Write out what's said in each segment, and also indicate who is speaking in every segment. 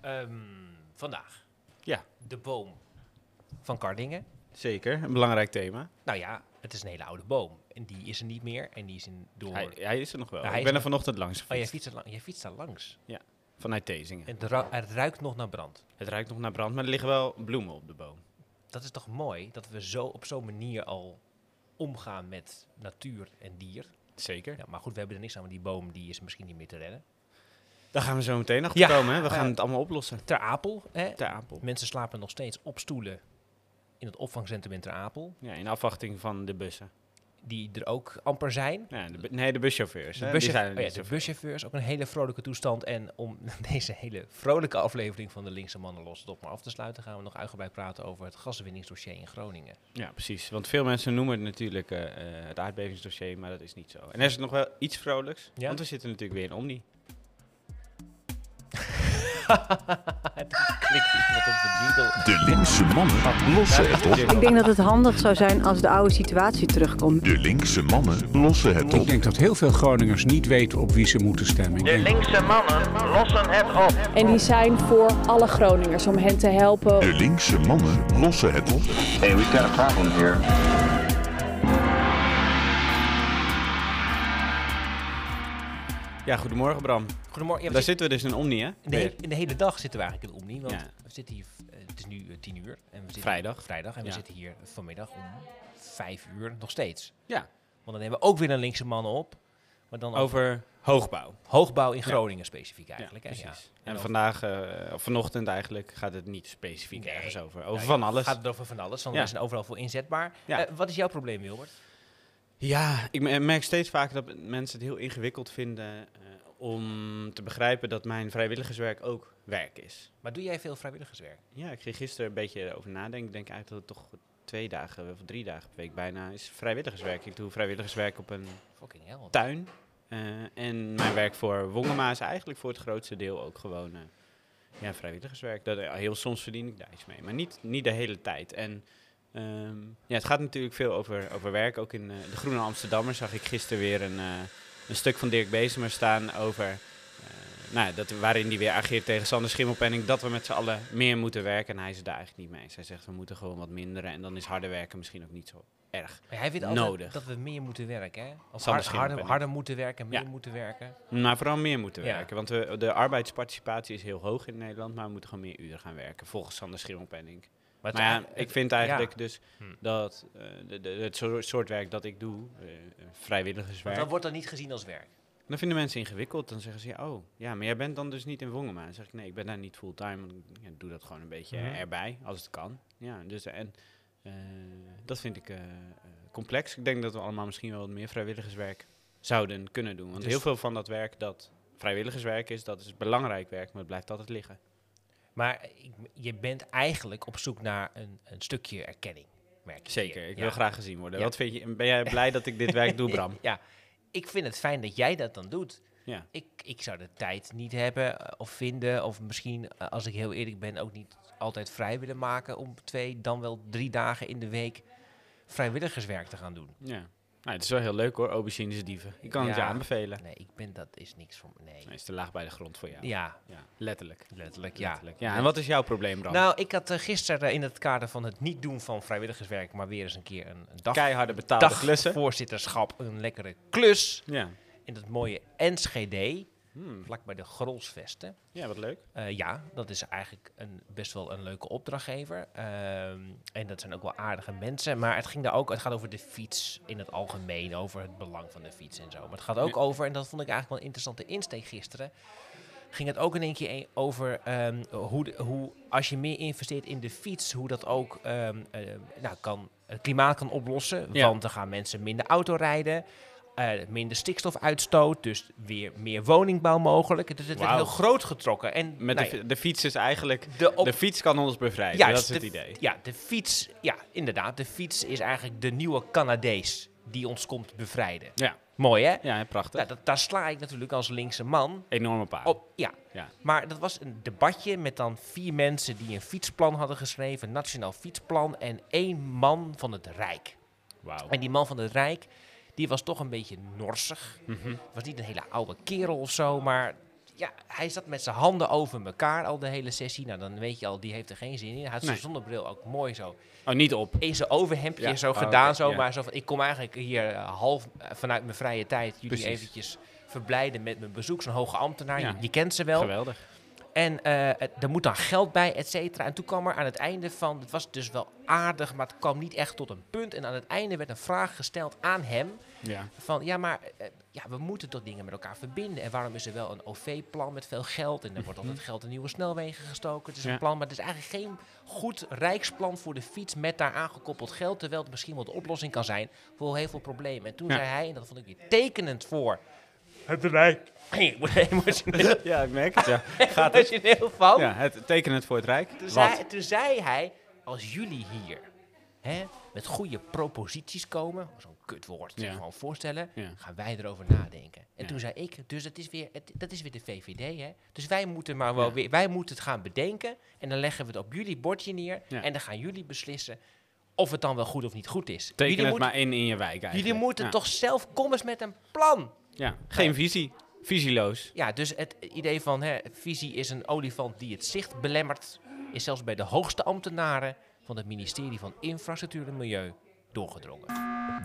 Speaker 1: Ehm, vandaag.
Speaker 2: Ja.
Speaker 1: De boom van Kardingen.
Speaker 2: Zeker, een belangrijk thema.
Speaker 1: Nou ja, het is een hele oude boom. En die is er niet meer. En die is in door...
Speaker 2: Hij, hij is er nog wel.
Speaker 1: Ja,
Speaker 2: ik ben er vanochtend langs
Speaker 1: oh, jij
Speaker 2: gefietst.
Speaker 1: fietst, er lang, jij fietst daar langs.
Speaker 2: Vanuit Tezingen.
Speaker 1: En het, het ruikt nog naar brand.
Speaker 2: Het ruikt nog naar brand, maar er liggen wel bloemen op de boom.
Speaker 1: Dat is toch mooi dat we zo op zo'n manier al omgaan met natuur en dier.
Speaker 2: Zeker.
Speaker 1: Ja, maar goed, we hebben er niks aan, want die boom die is misschien niet meer te redden.
Speaker 2: Daar gaan we zo meteen achter komen. Hè? We gaan het allemaal oplossen.
Speaker 1: Ter Apel, hè?
Speaker 2: Ter Apel.
Speaker 1: Mensen slapen nog steeds op stoelen in het opvangcentrum in Ter Apel.
Speaker 2: Ja, in afwachting van de bussen.
Speaker 1: Die er ook amper zijn.
Speaker 2: Ja, de, nee, de buschauffeurs.
Speaker 1: De,
Speaker 2: hè,
Speaker 1: buschauff-
Speaker 2: die zijn er
Speaker 1: oh ja, de buschauffeurs, ook een hele vrolijke toestand. En om deze hele vrolijke aflevering van de Linkse Mannen los toch maar af te sluiten, gaan we nog uitgebreid praten over het gaswinningsdossier in Groningen.
Speaker 2: Ja, precies. Want veel mensen noemen het natuurlijk eh, eh, het aardbevingsdossier, maar dat is niet zo. En er is nog wel iets vrolijks,
Speaker 1: Ja?
Speaker 2: want we zitten natuurlijk weer in Omni.
Speaker 1: De
Speaker 3: linkse mannen lossen het op.
Speaker 4: Ik denk dat het handig zou zijn als de oude situatie terugkomt.
Speaker 3: De linkse mannen lossen het
Speaker 5: Ik
Speaker 3: op.
Speaker 5: denk dat heel veel Groningers niet weten op wie ze moeten stemmen. Ik
Speaker 6: De linkse mannen lossen het op.
Speaker 7: En die zijn voor alle Groningers om hen te helpen.
Speaker 3: De linkse mannen lossen het op.
Speaker 6: Hey, we've got a problem here.
Speaker 2: Ja, goedemorgen Bram.
Speaker 1: Goedemorgen. Ja, we
Speaker 2: Daar
Speaker 1: zitten-
Speaker 2: we dus in Omni, hè?
Speaker 1: in, de de hele dag zitten we eigenlijk in Omni. Want
Speaker 2: Ja.
Speaker 1: we zitten hier, eh, het is nu eh, tien uur. En we zitten
Speaker 2: Vrijdag.
Speaker 1: Vrijdag. En we zitten hier vanmiddag om vijf uur nog steeds.
Speaker 2: Ja,
Speaker 1: Want dan hebben we ook weer een linkse mannen op. Maar dan over
Speaker 2: over hoogbouw.
Speaker 1: hoogbouw in Groningen specifiek eigenlijk.
Speaker 2: precies.
Speaker 1: Ja.
Speaker 2: En
Speaker 1: over-
Speaker 2: vandaag, of vanochtend eigenlijk, gaat het niet specifiek
Speaker 1: Nee.
Speaker 2: ergens over. Over
Speaker 1: Ja,
Speaker 2: van alles.
Speaker 1: Gaat het over van alles, want wij zijn overal voor inzetbaar.
Speaker 2: Ja.
Speaker 1: Wat is jouw probleem, Wilbert?
Speaker 2: Ja, ik me- merk steeds vaker dat mensen het heel ingewikkeld vinden eh, om te begrijpen dat mijn vrijwilligerswerk ook werk is.
Speaker 1: Maar doe jij veel vrijwilligerswerk?
Speaker 2: Ja, ik ging gisteren een beetje over nadenken. Ik denk eigenlijk dat het toch twee dagen of drie dagen per week bijna is vrijwilligerswerk. Ik doe vrijwilligerswerk op een
Speaker 1: Fucking hell.
Speaker 2: tuin. eh, en mijn werk voor Wongema is eigenlijk voor het grootste deel ook gewoon eh, ja, vrijwilligerswerk. Dat, heel soms verdien ik daar iets mee, maar niet, niet de hele tijd. En ehm, ja, het gaat natuurlijk veel over, over werk. Ook in eh, de Groene Amsterdammer zag ik gisteren weer een, eh, een stuk van Dirk Bezemer staan over... eh, nou, dat, waarin hij weer ageert tegen Sander Schimmelpenning dat we met z'n allen meer moeten werken. En hij is het daar eigenlijk niet mee eens. Hij zegt we moeten gewoon wat minderen en dan is harder werken misschien ook niet zo erg.
Speaker 1: Maar hij vindt
Speaker 2: nodig.
Speaker 1: dat we meer moeten werken, hè? Of
Speaker 2: Sander
Speaker 1: hard- harder, harder moeten werken, meer
Speaker 2: Ja.
Speaker 1: moeten werken.
Speaker 2: Maar vooral meer moeten
Speaker 1: Ja.
Speaker 2: werken. Want we, de arbeidsparticipatie is heel hoog in Nederland, maar we moeten gewoon meer uren gaan werken, volgens Sander Schimmelpenning.
Speaker 1: Maar,
Speaker 2: Maar ja,
Speaker 1: het-
Speaker 2: ik vind eigenlijk
Speaker 1: ja.
Speaker 2: dus
Speaker 1: Hm.
Speaker 2: dat eh, de, de, het soort, werk dat ik doe, eh,
Speaker 1: Want
Speaker 2: vrijwilligerswerk,
Speaker 1: dan wordt dat niet gezien als werk.
Speaker 2: dan vinden mensen ingewikkeld. Dan zeggen ze, ja, oh, ja, maar jij bent dan dus niet in Wongema. Dan zeg ik, nee, ik ben daar niet fulltime. want ik ja, doe dat gewoon een beetje
Speaker 1: Mhm.
Speaker 2: erbij, als het kan. Ja, dus en eh, dat vind ik complex. Ik denk dat we allemaal misschien wel wat meer vrijwilligerswerk zouden kunnen doen. Want
Speaker 1: Dus-
Speaker 2: heel veel van dat werk dat vrijwilligerswerk is, dat is belangrijk werk, maar het blijft altijd liggen.
Speaker 1: Maar ik, je bent eigenlijk op zoek naar een, een stukje erkenning. Merk je
Speaker 2: Zeker, ik
Speaker 1: Ja.
Speaker 2: wil graag gezien worden.
Speaker 1: Ja.
Speaker 2: Wat vind je, ben jij blij dat ik dit werk doe, Bram?
Speaker 1: Ja, ik vind het fijn dat jij dat dan doet.
Speaker 2: Ja.
Speaker 1: Ik, ik zou de tijd niet hebben eh, of vinden, of misschien, eh, als ik heel eerlijk ben, ook niet altijd vrij willen maken om twee, dan wel drie dagen in de week vrijwilligerswerk te gaan doen.
Speaker 2: ja. Nou, het is wel heel leuk hoor, aubergines dieven. Ik kan het je aanbevelen.
Speaker 1: Nee, ik ben, dat is niks voor me. Nee.
Speaker 2: Nee, is te laag bij de grond voor jou.
Speaker 1: Ja,
Speaker 2: Ja, letterlijk.
Speaker 1: letterlijk, ja.
Speaker 2: letterlijk. Ja, en wat is jouw probleem, Bram?
Speaker 1: Nou, ik had eh, gisteren eh, in het kader van het niet doen van vrijwilligerswerk, maar weer eens een keer een, een dag,
Speaker 2: Keiharde betaalde klussen.
Speaker 1: voorzitterschap, een lekkere klus
Speaker 2: Ja.
Speaker 1: in het mooie Enschede,
Speaker 2: Hmm.
Speaker 1: vlakbij de Grolsvesten.
Speaker 2: ja, wat leuk.
Speaker 1: Eh, ja, dat is eigenlijk een, best wel een leuke opdrachtgever. Ehm, en dat zijn ook wel aardige mensen. Maar het ging daar ook, het gaat over de fiets in het algemeen, over het belang van de fiets en zo. Maar het gaat ook
Speaker 2: Ja.
Speaker 1: over, en dat vond ik eigenlijk wel een interessante insteek gisteren. Ging het ook in één keer over ehm, hoe, de- hoe, als je meer investeert in de fiets, hoe dat ook ehm, eh, nou, kan, het klimaat kan oplossen.
Speaker 2: Ja.
Speaker 1: Want dan gaan mensen minder auto rijden. Eh, minder stikstofuitstoot, dus weer meer woningbouw mogelijk. Dus het werd
Speaker 2: Wauw.
Speaker 1: heel groot getrokken. En,
Speaker 2: Met
Speaker 1: nou
Speaker 2: de,
Speaker 1: ja,
Speaker 2: fi- de fiets is eigenlijk...
Speaker 1: de op-
Speaker 2: De fiets kan ons bevrijden,
Speaker 1: Juist,
Speaker 2: dat is het
Speaker 1: de-
Speaker 2: idee.
Speaker 1: Ja, de fiets, ja, inderdaad. De fiets is eigenlijk de nieuwe Canadees die ons komt bevrijden.
Speaker 2: Ja,
Speaker 1: Mooi, hè?
Speaker 2: ja prachtig.
Speaker 1: Nou, dat, daar sla ik natuurlijk als linkse man
Speaker 2: Enorme paal.
Speaker 1: op. Ja.
Speaker 2: Ja.
Speaker 1: Maar dat was een debatje met dan vier mensen die een fietsplan hadden geschreven, een nationaal fietsplan, en één man van het Rijk.
Speaker 2: Wauw.
Speaker 1: En die man van het Rijk, die was toch een beetje norsig.
Speaker 2: Mhm.
Speaker 1: Was niet een hele oude kerel of zo, maar ja, hij zat met zijn handen over elkaar al de hele sessie. Nou, dan weet je al, die heeft er geen zin in. Hij had zijn
Speaker 2: Nee.
Speaker 1: zonnebril ook mooi zo
Speaker 2: Oh, niet op.
Speaker 1: in zijn overhemdje
Speaker 2: Ja,
Speaker 1: zo
Speaker 2: oh,
Speaker 1: gedaan. zo,
Speaker 2: ja.
Speaker 1: maar zo van, ik kom eigenlijk hier eh, half eh, vanuit mijn vrije tijd jullie
Speaker 2: Precies.
Speaker 1: eventjes verblijden met mijn bezoek. Zo'n hoge ambtenaar,
Speaker 2: Ja.
Speaker 1: je, je kent ze wel.
Speaker 2: Geweldig.
Speaker 1: En eh, het- er moet dan geld bij, et cetera. En toen kwam er aan het einde van, het was dus wel aardig, maar het kwam niet echt tot een punt. En aan het einde werd een vraag gesteld aan hem.
Speaker 2: Ja.
Speaker 1: Van ja, maar eh, ja, we moeten toch dingen met elkaar verbinden. En waarom is er wel een OV-plan met veel geld? En er wordt altijd geld in nieuwe snelwegen gestoken. Het is een plan, maar het is eigenlijk geen goed rijksplan voor de fiets met daar aangekoppeld geld. Terwijl het misschien wel de oplossing kan zijn voor heel veel problemen. En toen
Speaker 2: Ja.
Speaker 1: zei hij, en dat vond ik weer tekenend voor het Rijk. Ik word emotioneel,
Speaker 2: ja, ik merk het. Ja. Gaat het?
Speaker 1: emotioneel van.
Speaker 2: Ja, het tekenen het voor het Rijk.
Speaker 1: Toen zei, toen zei hij, als jullie hier hè, met goede proposities komen, zo'n kutwoord,
Speaker 2: Ja.
Speaker 1: gewoon voorstellen,
Speaker 2: Ja.
Speaker 1: gaan wij erover nadenken. En
Speaker 2: Ja.
Speaker 1: toen zei ik, dus dat is weer, het, dat is weer de VVD, hè? Dus wij moeten maar wel weer, wij moeten het gaan bedenken en dan leggen we het op jullie bordje neer en dan gaan jullie beslissen of het dan wel goed of niet goed is.
Speaker 2: Teken
Speaker 1: jullie
Speaker 2: het maar in in je wijk eigenlijk.
Speaker 1: jullie moeten toch zelf komen eens met een plan.
Speaker 2: Ja, geen visie. Visieloos.
Speaker 1: Ja, dus het idee van hè, visie is een olifant die het zicht belemmert, is zelfs bij de hoogste ambtenaren van het ministerie van Infrastructuur en Milieu doorgedrongen.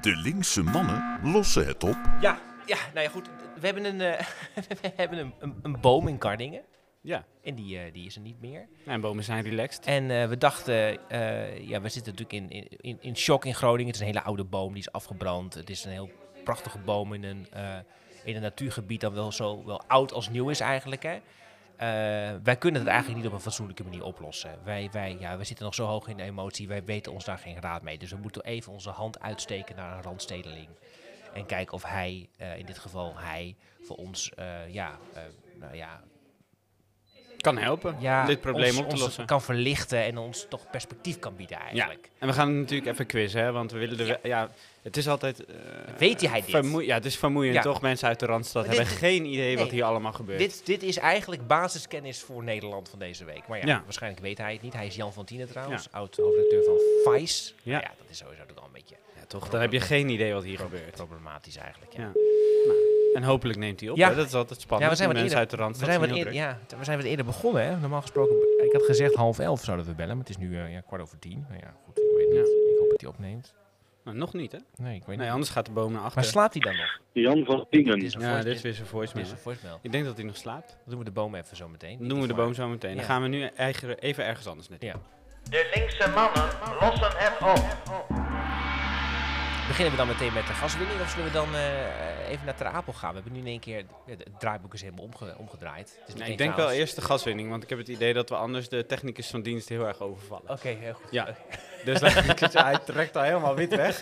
Speaker 3: De linkse mannen lossen het op.
Speaker 1: Ja, ja, nou ja, goed. We hebben een, eh, we hebben een, een, een boom in Kardingen.
Speaker 2: Ja.
Speaker 1: En die, eh, die is er niet meer.
Speaker 2: En bomen zijn relaxed.
Speaker 1: En eh, we dachten, eh, ja, we zitten natuurlijk in, in- in, in shock in Groningen. Het is een hele oude boom, die is afgebrand. Het is een heel prachtige boom in een, eh, in een natuurgebied dat wel zo wel oud als nieuw is eigenlijk. Hè. Eh, wij kunnen het eigenlijk niet op een fatsoenlijke manier oplossen. Wij, wij, ja, wij zitten nog zo hoog in de emotie, wij weten ons daar geen raad mee. Dus we moeten even onze hand uitsteken naar een randstedeling. En kijken of hij, eh, in dit geval hij, voor ons, eh, ja, nou ja,
Speaker 2: Kan helpen
Speaker 1: ja,
Speaker 2: dit probleem
Speaker 1: ons-
Speaker 2: op te
Speaker 1: ons
Speaker 2: lossen.
Speaker 1: kan verlichten en ons toch perspectief kan bieden
Speaker 2: Ja,
Speaker 1: eigenlijk.
Speaker 2: en we gaan natuurlijk even quizzen, hè, want we willen de...
Speaker 1: Ja.
Speaker 2: Ja, het is altijd... eh,
Speaker 1: Weet hij dit?
Speaker 2: ja, het is vermoeiend,
Speaker 1: Ja.
Speaker 2: toch? Mensen uit de Randstad hebben geen idee wat hier allemaal gebeurt.
Speaker 1: Dit, dit is eigenlijk basiskennis voor Nederland van deze week. Maar ja,
Speaker 2: Ja.
Speaker 1: waarschijnlijk weet hij het niet. Hij is Jan van Tienen trouwens,
Speaker 2: Ja.
Speaker 1: oud-hoofdredacteur van Vice.
Speaker 2: Ja.
Speaker 1: Nou ja, dat is sowieso ook al een beetje
Speaker 2: ja, toch? Dan heb je geen idee wat hier gebeurt.
Speaker 1: problematisch eigenlijk. Ja.
Speaker 2: Ja. En hopelijk neemt hij op,
Speaker 1: Ja.
Speaker 2: hè? Dat is altijd spannend.
Speaker 1: Ja, we zijn wat
Speaker 2: Mensen
Speaker 1: eerder-
Speaker 2: uit de
Speaker 1: We
Speaker 2: Randstad
Speaker 1: zijn, wat
Speaker 2: zijn heel
Speaker 1: eer-
Speaker 2: druk.
Speaker 1: ja, we zijn wat eerder begonnen. Hè? Normaal gesproken, ik had gezegd half elf zouden we bellen, maar het is nu eh, ja, kwart over tien. Nou ja, goed, ik weet niet. Ik hoop dat hij opneemt.
Speaker 2: Nou, nog niet, hè?
Speaker 1: Nee, ik weet
Speaker 2: Nee,
Speaker 1: niet.
Speaker 2: anders gaat de boom naar achter.
Speaker 1: Maar slaapt hij dan nog?
Speaker 6: Jan van
Speaker 1: Dit
Speaker 6: Tingen.
Speaker 1: is een
Speaker 2: ja, dit is weer zijn
Speaker 1: dit
Speaker 2: voicemail.
Speaker 1: is een voicemail.
Speaker 2: Ik denk dat hij nog slaapt.
Speaker 1: Dan doen we de boom even zo meteen.
Speaker 2: Dan doen we de boom zo meteen. Dan gaan we nu even ergens anders naartoe.
Speaker 1: Ja.
Speaker 6: De linkse mannen lossen het op.
Speaker 1: Beginnen we dan meteen met de gaswinning of zullen we dan eh, even naar Ter Apel gaan? We hebben nu in één keer, het draaiboek is helemaal omge- omgedraaid.
Speaker 2: Nee,
Speaker 1: meteen
Speaker 2: ik denk wel eerst de gaswinning, want ik heb het idee dat we anders de technicus van dienst heel erg overvallen.
Speaker 1: Oké, heel goed.
Speaker 2: Ja. Dus dan- hij trekt al helemaal wit weg.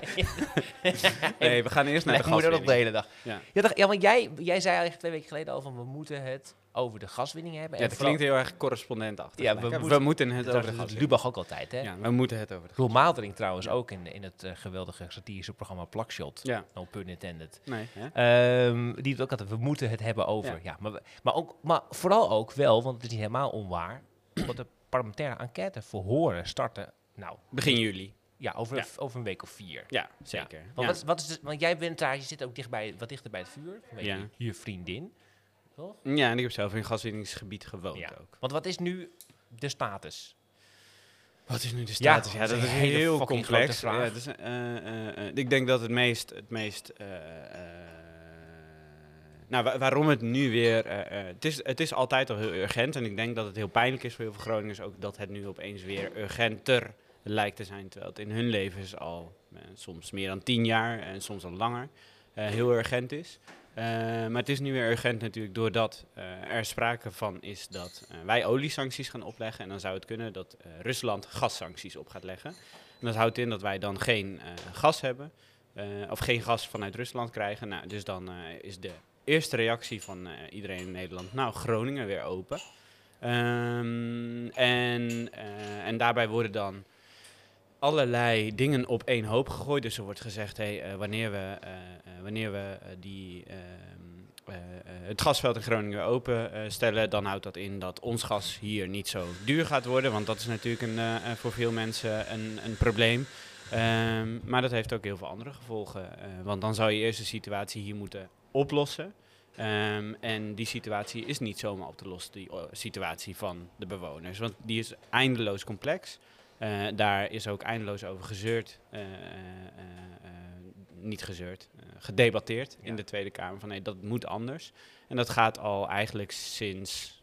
Speaker 2: nee, we gaan eerst naar de
Speaker 1: nog
Speaker 2: gaswinning.
Speaker 1: de hele dag.
Speaker 2: Ja.
Speaker 1: Ja, want jij, jij zei eigenlijk twee weken geleden al van we moeten het over de gaswinning hebben.
Speaker 2: Ja,
Speaker 1: En
Speaker 2: dat
Speaker 1: vooral-
Speaker 2: klinkt heel erg correspondentachtig.
Speaker 1: Ja, we
Speaker 2: we,
Speaker 1: moeten-
Speaker 2: moeten het over de gaswinning.
Speaker 1: Lubach ook altijd, hè?
Speaker 2: Ja, we moeten het over de
Speaker 1: Roel Maaldering trouwens ook in, in het eh, geweldige satirische programma Plakshot.
Speaker 2: Ja,
Speaker 1: No pun intended.
Speaker 2: nee.
Speaker 1: Ehm, die het ook altijd, we moeten het hebben over. Ja.
Speaker 2: Ja.
Speaker 1: maar, we- maar, ook, maar vooral ook wel, want het is niet helemaal onwaar, omdat de parlementaire enquête verhoren starten, nou,
Speaker 2: Begin juli.
Speaker 1: ja, over,
Speaker 2: Ja.
Speaker 1: over een week of vier.
Speaker 2: Ja, zeker.
Speaker 1: Want,
Speaker 2: Ja.
Speaker 1: wat, wat is de- want jij bent daar, je zit ook dichtbij, wat dichter bij het vuur,
Speaker 2: Ja.
Speaker 1: je, je vriendin, toch?
Speaker 2: ja, en ik heb zelf in een gaswinningsgebied gewoond
Speaker 1: Ja.
Speaker 2: ook.
Speaker 1: Want wat is nu de status?
Speaker 2: Wat is nu de
Speaker 1: Ja,
Speaker 2: status? Ja,
Speaker 1: dat
Speaker 2: dat
Speaker 1: is
Speaker 2: heel complex. Ja, het eh, eh, eh, ik denk dat het meest... Het meest nou, wa- waarom het nu weer... het, is, het is altijd al heel urgent. En ik denk dat het heel pijnlijk is voor heel veel Groningers ook... dat het nu opeens weer urgenter lijkt te zijn. Terwijl het in hun levens al eh, soms meer dan tien jaar... en soms al langer eh, heel urgent is. Eh, maar het is nu weer urgent natuurlijk doordat er sprake van is dat wij oliesancties gaan opleggen. En dan zou het kunnen dat Rusland gassancties op gaat leggen. En dat houdt in dat wij dan geen gas hebben, of geen gas vanuit Rusland krijgen. Nou, dus dan is de eerste reactie van iedereen in Nederland, nou, Groningen weer open. Ehm, en, en daarbij worden dan allerlei dingen op één hoop gegooid. Dus er wordt gezegd, hey, eh, wanneer we, eh, eh, wanneer we die, ehm, eh, eh, het gasveld in Groningen weer open eh, stellen, dan houdt dat in dat ons gas hier niet zo duur gaat worden. Want dat is natuurlijk een, voor veel mensen een, een probleem. Ehm, maar dat heeft ook heel veel andere gevolgen. want dan zou je eerst de situatie hier moeten oplossen. Ehm, en die situatie is niet zomaar op te lossen, die situatie van de bewoners. Want die is eindeloos complex. Eh, daar is ook eindeloos over gezeurd, eh, eh, niet gezeurd, gedebatteerd in de Tweede Kamer. Van nee, dat moet anders. En dat gaat al eigenlijk sinds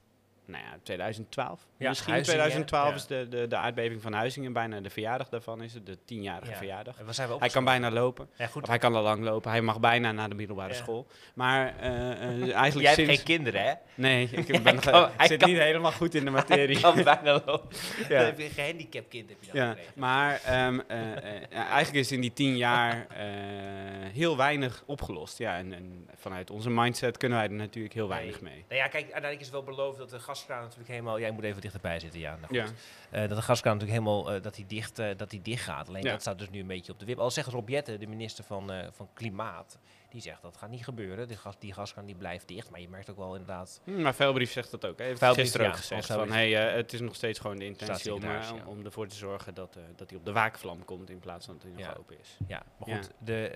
Speaker 2: nou ja, 2012.
Speaker 1: Ja,
Speaker 2: Misschien
Speaker 1: Huizingen,
Speaker 2: 2012
Speaker 1: ja.
Speaker 2: is de, de, de aardbeving van Huizingen. Bijna de verjaardag daarvan is het, de tienjarige
Speaker 1: Ja.
Speaker 2: verjaardag. Hij kan bijna lopen.
Speaker 1: Goed.
Speaker 2: Of hij kan al lang lopen. Hij mag bijna naar de middelbare school. Maar eh, eh, eigenlijk
Speaker 1: Jij hebt geen kinderen, hè?
Speaker 2: Nee, ik ben,
Speaker 1: kan-
Speaker 2: zit
Speaker 1: kan-
Speaker 2: niet helemaal goed in de materie.
Speaker 1: Hij kan bijna lopen.
Speaker 2: Ja.
Speaker 1: Dan heb je een gehandicapt kind heb je dan
Speaker 2: Ja,
Speaker 1: gekregen.
Speaker 2: maar ehm, eh, eigenlijk is in die tien jaar heel weinig opgelost. Ja, en, en vanuit onze mindset kunnen wij er natuurlijk heel weinig
Speaker 1: Nee.
Speaker 2: mee.
Speaker 1: Nou ja, kijk, uiteindelijk is wel beloofd dat de gaskraan natuurlijk helemaal... Jij moet even dichterbij zitten, ja. Nou goed.
Speaker 2: Ja.
Speaker 1: Eh, dat de gaskraan natuurlijk helemaal eh, dat die dicht, eh, dat die dicht gaat. Alleen
Speaker 2: Ja.
Speaker 1: dat staat dus nu een beetje op de wip. Al zegt Rob Jetten, de minister van, van Klimaat, die zegt dat gaat niet gebeuren. Die, gas, die gaskraan die blijft dicht. Maar je merkt ook wel inderdaad...
Speaker 2: Hm, Maar Veilbrief zegt dat ook. Hij heeft
Speaker 1: Veilbrief,
Speaker 2: gisteren ook
Speaker 1: ja,
Speaker 2: gezegd
Speaker 1: of
Speaker 2: van, hey, het is nog steeds gewoon de intentie om, om, ervoor te zorgen dat, dat hij op de waakvlam komt in plaats van dat hij nog open is.
Speaker 1: Ja, maar goed, de,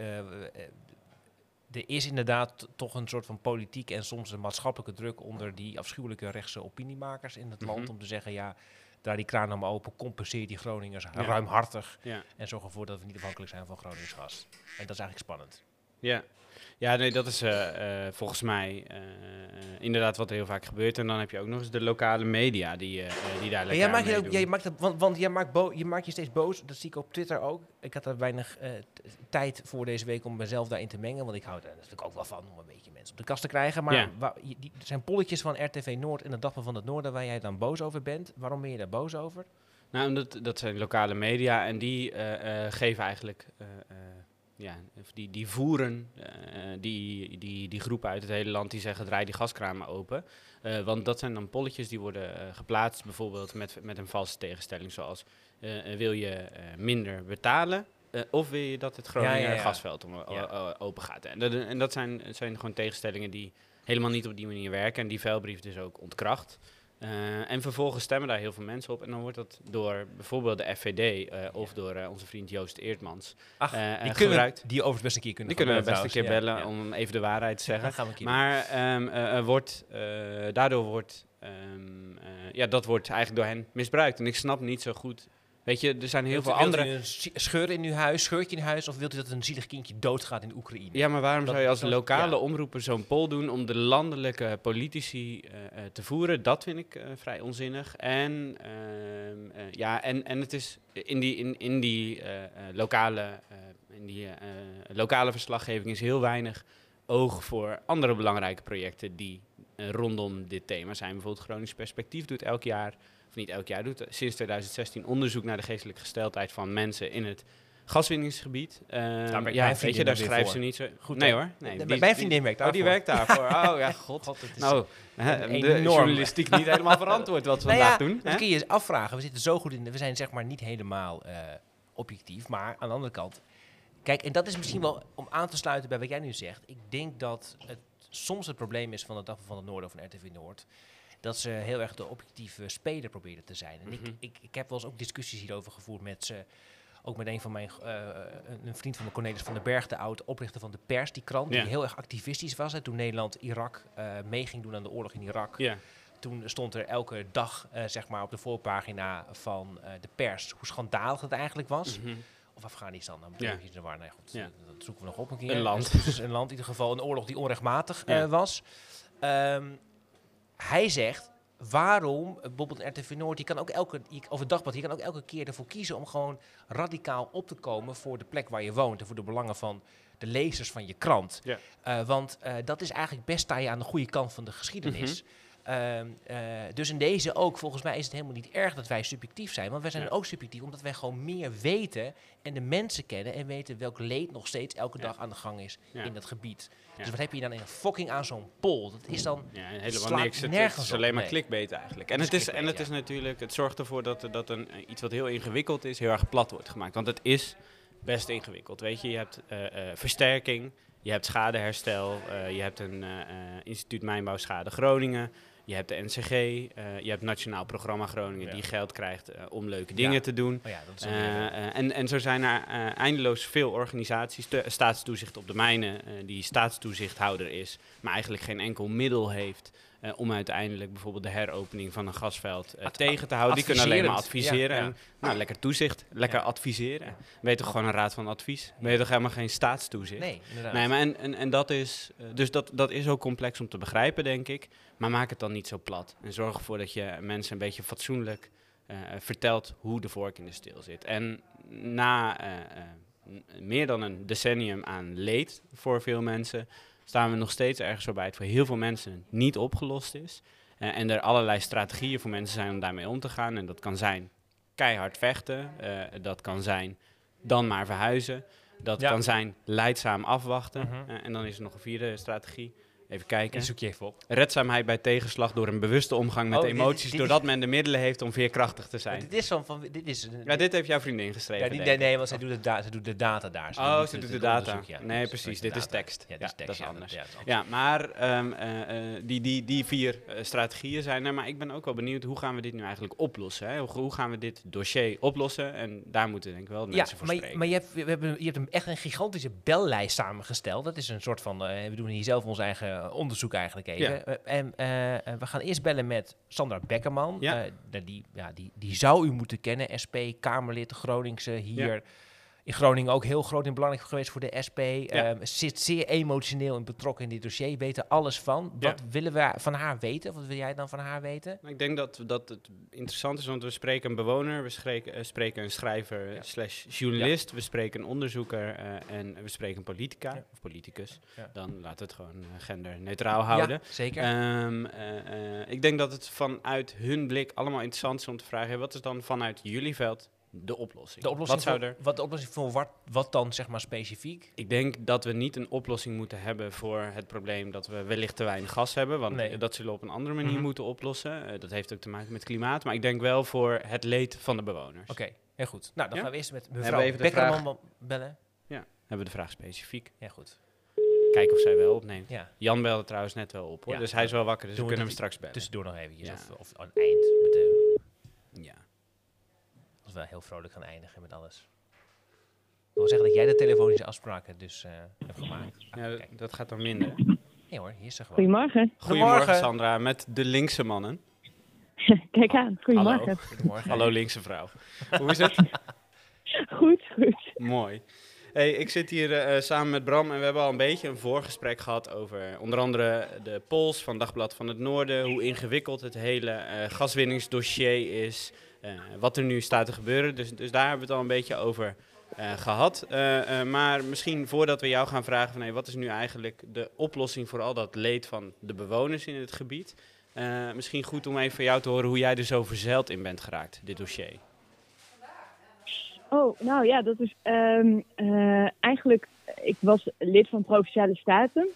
Speaker 1: er is inderdaad toch een soort van politiek en soms een maatschappelijke druk onder die afschuwelijke rechtse opiniemakers in het land
Speaker 2: Mhm.
Speaker 1: om te zeggen, ja, draai die kraan maar open, compenseer die Groningers
Speaker 2: Ja.
Speaker 1: ruimhartig
Speaker 2: Ja.
Speaker 1: en zorg ervoor dat we niet afhankelijk zijn van Gronings gas. En dat is eigenlijk spannend.
Speaker 2: Ja. Ja, nee, dat is eh, eh, volgens mij eh, inderdaad wat er heel vaak gebeurt. En dan heb je ook nog eens de lokale media die, die daar lekker
Speaker 1: jij maakt, je, ook,
Speaker 2: meedoen.
Speaker 1: jij maakt het, want, want jij maakt bo- je maakt je steeds boos. Dat zie ik op Twitter ook. Ik had er weinig tijd voor deze week om mezelf daarin te mengen. Want ik hou er natuurlijk ook wel van om een beetje mensen op de kast te krijgen. Maar
Speaker 2: Ja.
Speaker 1: waar- je- die, er zijn polletjes van RTV Noord en de Dagblad van het Noorden waar jij dan boos over bent. Waarom ben je daar boos over?
Speaker 2: Nou, omdat, dat zijn lokale media en die geven eigenlijk, ja, of die, die voeren eh, die, die, die groepen uit het hele land die zeggen draai die gaskramen open. Eh, want dat zijn dan polletjes die worden eh, geplaatst, bijvoorbeeld met, met een valse tegenstelling zoals wil je minder betalen of wil je dat het
Speaker 1: ja, ja.
Speaker 2: gasveld om, open gaat. En dat, en dat zijn, zijn gewoon tegenstellingen die helemaal niet op die manier werken en die vuilbrief dus ook ontkracht. Eh, en vervolgens stemmen daar heel veel mensen op. En dan wordt dat door bijvoorbeeld de FVD eh, of door eh, onze vriend Joost Eertmans
Speaker 1: Ach, die, kunnen,
Speaker 2: gebruikt.
Speaker 1: die best een keer kunnen
Speaker 2: Die kunnen we best een keer bellen
Speaker 1: Ja, ja.
Speaker 2: om even de waarheid te zeggen.
Speaker 1: Gaan we.
Speaker 2: Maar ehm, wordt, daardoor wordt, ehm, eh, ja, dat wordt eigenlijk door hen misbruikt. En ik snap niet zo goed. Weet je, er zijn heel
Speaker 1: Wilt
Speaker 2: veel
Speaker 1: wilt u
Speaker 2: andere.
Speaker 1: een sch- scheur in uw huis, scheurtje in huis, of wilt u dat een zielig kindje doodgaat in Oekraïne?
Speaker 2: Ja, maar waarom
Speaker 1: Dat-
Speaker 2: zou je als
Speaker 1: dat-
Speaker 2: lokale
Speaker 1: ja.
Speaker 2: omroeper zo'n poll doen om de landelijke politici eh, eh, te voeren? Dat vind ik eh, vrij onzinnig. En, ehm, eh, ja, en, en het is in die, in, in die, lokale, eh, in die lokale verslaggeving is heel weinig oog voor andere belangrijke projecten die rondom dit thema zijn. Bijvoorbeeld Gronings Perspectief doet elk jaar, of niet elk jaar, doet eh, sinds 2016 onderzoek naar de geestelijke gesteldheid van mensen in het gaswinningsgebied. Eh,
Speaker 1: mijn
Speaker 2: ja, weet je, daar schrijft ze niet zo...
Speaker 1: Goed,
Speaker 2: nee hoor. Nee,
Speaker 1: De-
Speaker 2: die-
Speaker 1: mijn vriendin werkt
Speaker 2: Oh, die
Speaker 1: daarvoor.
Speaker 2: werkt daarvoor. Oh ja, god.
Speaker 1: God, het is
Speaker 2: Nou, hè, de
Speaker 1: enorm-
Speaker 2: journalistiek niet helemaal verantwoord wat we
Speaker 1: Nou
Speaker 2: vandaag
Speaker 1: ja,
Speaker 2: doen.
Speaker 1: Dat
Speaker 2: hè?
Speaker 1: kun je je afvragen. We zitten zo goed in. We zijn zeg maar niet helemaal eh, objectief. Maar aan de andere kant. Kijk, en dat is misschien wel om aan te sluiten bij wat jij nu zegt. Ik denk dat het soms het probleem is van de Dag van het Noorden of van RTV Noord. Dat ze heel erg de objectieve speler proberen te zijn. En
Speaker 2: Mhm.
Speaker 1: ik, ik, ik heb wel eens ook discussies hierover gevoerd met ze. Ook met een van mijn, eh, een- vriend van me, Cornelis van den Berg, de oud oprichter van de Pers, die krant,
Speaker 2: Ja.
Speaker 1: die heel erg activistisch was. Hè, toen Nederland Irak eh mee ging doen aan de oorlog in Irak
Speaker 2: Ja,
Speaker 1: toen stond er elke dag eh, zeg maar op de voorpagina van de pers hoe schandalig het eigenlijk was.
Speaker 2: mhm.
Speaker 1: Of Afghanistan, dan
Speaker 2: ja.
Speaker 1: in de war. Nee, goed,
Speaker 2: Ja.
Speaker 1: eh, dat zoeken we nog op een keer.
Speaker 2: Een land.
Speaker 1: Dus een land in ieder geval, een oorlog die onrechtmatig was. Ehm, hij zegt, waarom, bijvoorbeeld RTV Noord, je kan ook elke, of het dagblad, je kan ook elke keer ervoor kiezen om gewoon radicaal op te komen voor de plek waar je woont en voor de belangen van de lezers van je krant. Eh, want eh, dat is eigenlijk best sta je aan de goede kant van de geschiedenis.
Speaker 2: Mhm.
Speaker 1: Ehm, eh, dus in deze ook, volgens mij is het helemaal niet erg dat wij subjectief zijn. Want wij zijn
Speaker 2: Ja.
Speaker 1: ook subjectief omdat wij gewoon meer weten en de mensen kennen en weten welk leed nog steeds elke
Speaker 2: Ja.
Speaker 1: dag aan de gang is
Speaker 2: Ja.
Speaker 1: in dat gebied. Dus wat heb je dan in fucking aan zo'n poll? Dat is dan...
Speaker 2: Helemaal niks. Het, is alleen maar
Speaker 1: nee.
Speaker 2: clickbait eigenlijk. En
Speaker 1: Het is
Speaker 2: en het is natuurlijk, het zorgt ervoor dat, dat een, eh, iets wat heel ingewikkeld is, heel erg plat wordt gemaakt. Want het is best ingewikkeld. Weet je, je hebt eh, versterking, je hebt schadeherstel, eh, je hebt een instituut Mijnbouwschade Groningen. Je hebt de NCG, eh, je hebt Nationaal Programma Groningen
Speaker 1: Ja.
Speaker 2: die geld krijgt eh, om leuke dingen
Speaker 1: Ja.
Speaker 2: te doen.
Speaker 1: Oh ja, dat is ook
Speaker 2: Eh, en, en zo zijn er eindeloos veel organisaties, de, staatstoezicht op de mijnen, die staatstoezichthouder is, maar eigenlijk geen enkel middel heeft eh, om uiteindelijk bijvoorbeeld de heropening van een gasveld eh, tegen te houden. Die kunnen alleen maar adviseren.
Speaker 1: Ja, ja.
Speaker 2: En, nou, lekker toezicht, lekker
Speaker 1: Ja.
Speaker 2: adviseren. Je toch gewoon een raad van advies? Je toch helemaal geen staatstoezicht?
Speaker 1: nee, inderdaad.
Speaker 2: Nee, maar en, en, en dat is, eh, dus dat, dat is ook complex om te begrijpen, denk ik. Maar maak het dan niet zo plat. En zorg ervoor dat je mensen een beetje fatsoenlijk vertelt hoe de vork in de steel zit. En na meer dan een decennium aan leed voor veel mensen, staan we nog steeds ergens waarbij het voor heel veel mensen niet opgelost is. Eh, en er allerlei strategieën voor mensen zijn om daarmee om te gaan. En dat kan zijn keihard vechten, eh, dat kan zijn dan maar verhuizen. Dat
Speaker 1: Ja.
Speaker 2: kan zijn leidzaam afwachten.
Speaker 1: Mhm.
Speaker 2: Eh, en dan is er nog een vierde strategie. Even kijken.
Speaker 1: Zoek je even op.
Speaker 2: Redzaamheid bij tegenslag door een bewuste omgang met
Speaker 1: Oh,
Speaker 2: emoties.
Speaker 1: dit-
Speaker 2: doordat men de middelen heeft om veerkrachtig te zijn.
Speaker 1: Dit is van, van dit is een-
Speaker 2: Ja, dit heeft jouw vriendin geschreven.
Speaker 1: Ja, die, nee, nee, want zij doet, de da- zij doet de data daar.
Speaker 2: Oh,
Speaker 1: doet
Speaker 2: ze doet
Speaker 1: het
Speaker 2: de data.
Speaker 1: ja.
Speaker 2: Nee,
Speaker 1: Dus
Speaker 2: precies, dit is tekst.
Speaker 1: Ja, dit is tekst.
Speaker 2: dat is anders.
Speaker 1: ja, dat is
Speaker 2: Ja, maar ehm, eh, eh, die, die, die vier eh, strategieën zijn er. Maar ik ben ook wel benieuwd, hoe gaan we dit nu eigenlijk oplossen? Hè? Hoe, hoe gaan we dit dossier oplossen? En daar moeten denk ik wel de mensen voor
Speaker 1: maar,
Speaker 2: spreken.
Speaker 1: maar je hebt, we hebben, je hebt echt een gigantische bellijst samengesteld. Dat is een soort van, we doen hier zelf ons eigen onderzoek eigenlijk even.
Speaker 2: Ja.
Speaker 1: Eh, en eh, eh, we gaan eerst bellen met Sandra.
Speaker 2: Ja.
Speaker 1: Eh, nou, die, ja, die, die zou u moeten kennen, SP, Kamerlid, Groningse, hier... In Groningen ook heel groot en belangrijk geweest voor de SP. Ehm, zit zeer emotioneel en betrokken in dit dossier. Weet er alles van.
Speaker 2: Ja.
Speaker 1: Wat willen we van haar weten? Wat wil jij dan van haar weten?
Speaker 2: Ik denk dat, dat het interessant is, want we spreken een bewoner, we spreken, eh, spreken een schrijver
Speaker 1: Ja.
Speaker 2: slash journalist, we spreken een onderzoeker eh, en we spreken een politica
Speaker 1: Ja.
Speaker 2: of politicus.
Speaker 1: Ja.
Speaker 2: Dan we het gewoon eh, genderneutraal houden.
Speaker 1: Ja, zeker.
Speaker 2: Ehm, eh, eh, ik denk dat het vanuit hun blik allemaal interessant is om te vragen, wat is dan vanuit jullie veld de oplossing?
Speaker 1: de oplossing
Speaker 2: wat zou
Speaker 1: voor,
Speaker 2: er
Speaker 1: wat de oplossing voor wat, wat dan zeg maar specifiek?
Speaker 2: ik denk dat we niet een oplossing moeten hebben voor het probleem dat we wellicht te weinig gas hebben. Want
Speaker 1: Nee.
Speaker 2: dat zullen we op een andere manier
Speaker 1: Mhm.
Speaker 2: moeten oplossen. Eh, dat heeft ook te maken met klimaat. Maar ik denk wel voor het leed van de bewoners.
Speaker 1: Oké, heel goed. Nou, dan
Speaker 2: Ja?
Speaker 1: gaan we eerst met
Speaker 2: Hebben
Speaker 1: mevrouw
Speaker 2: we even de
Speaker 1: Beckerman bellen.
Speaker 2: Hebben we de vraag specifiek.
Speaker 1: Ja, goed.
Speaker 2: Kijken of zij wel opneemt.
Speaker 1: Ja,
Speaker 2: Jan belde trouwens net wel op hoor.
Speaker 1: Ja.
Speaker 2: dus hij is wel wakker. Dus we
Speaker 1: Doen we
Speaker 2: kunnen hem
Speaker 1: dat-
Speaker 2: straks bellen.
Speaker 1: tussendoor nog eventjes.
Speaker 2: Ja.
Speaker 1: Of, of aan het eind. Met de,
Speaker 2: ja.
Speaker 1: Heel vrolijk gaan eindigen met alles. Ik wil zeggen dat jij de telefonische afspraken dus eh, hebt gemaakt. Ah,
Speaker 2: Ja, dat gaat dan minder.
Speaker 1: Nee hoor, hier is ze gewoon.
Speaker 4: Goedemorgen.
Speaker 2: Goedemorgen Sandra, met de linkse mannen.
Speaker 4: Kijk aan. Goedemorgen.
Speaker 1: Hallo. Goedemorgen.
Speaker 2: Hallo linkse vrouw. Hoe is het?
Speaker 4: Goed, goed.
Speaker 2: Mooi. Hey, ik zit hier eh, samen met Bram en we hebben al een beetje een voorgesprek gehad over onder andere de polls van Dagblad van het Noorden, hoe ingewikkeld het hele eh, gaswinningsdossier is, wat er nu staat te gebeuren. Dus, dus daar hebben we het al een beetje over eh, gehad. Eh, eh, maar misschien voordat we jou gaan vragen van hey, wat is nu eigenlijk de oplossing voor al dat leed van de bewoners in het gebied, eh, misschien goed om even van jou te horen hoe jij er zo verzeild in bent geraakt, dit dossier.
Speaker 4: Oh, nou ja, dat is ehm, eh, eigenlijk. Ik was lid van Provinciale Staten.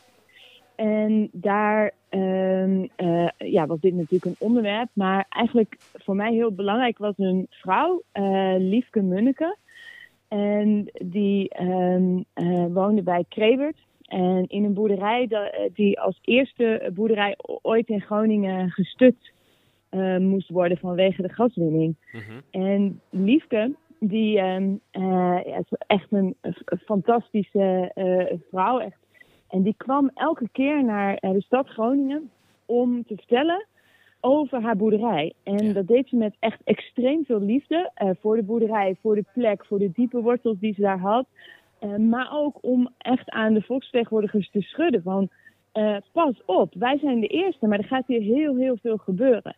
Speaker 4: En daar ehm, eh, ja, was dit natuurlijk een onderwerp. Maar eigenlijk voor mij heel belangrijk was een vrouw, eh, Liefke Munneke. En die ehm, eh, woonde bij Krevert. En in een boerderij die als eerste boerderij ooit in Groningen gestut moest worden vanwege de gaswinning.
Speaker 2: Mhm.
Speaker 4: En Liefke, die ja, is echt een, een fantastische vrouw. Echt. En die kwam elke keer naar eh, de stad Groningen om te vertellen over haar boerderij. En
Speaker 2: Ja.
Speaker 4: dat deed ze met echt extreem veel liefde eh, voor de boerderij, voor de plek, voor de diepe wortels die ze daar had. Eh, maar ook om echt aan de volksvertegenwoordigers te schudden van... pas op, wij zijn de eerste, maar er gaat hier heel, heel veel gebeuren.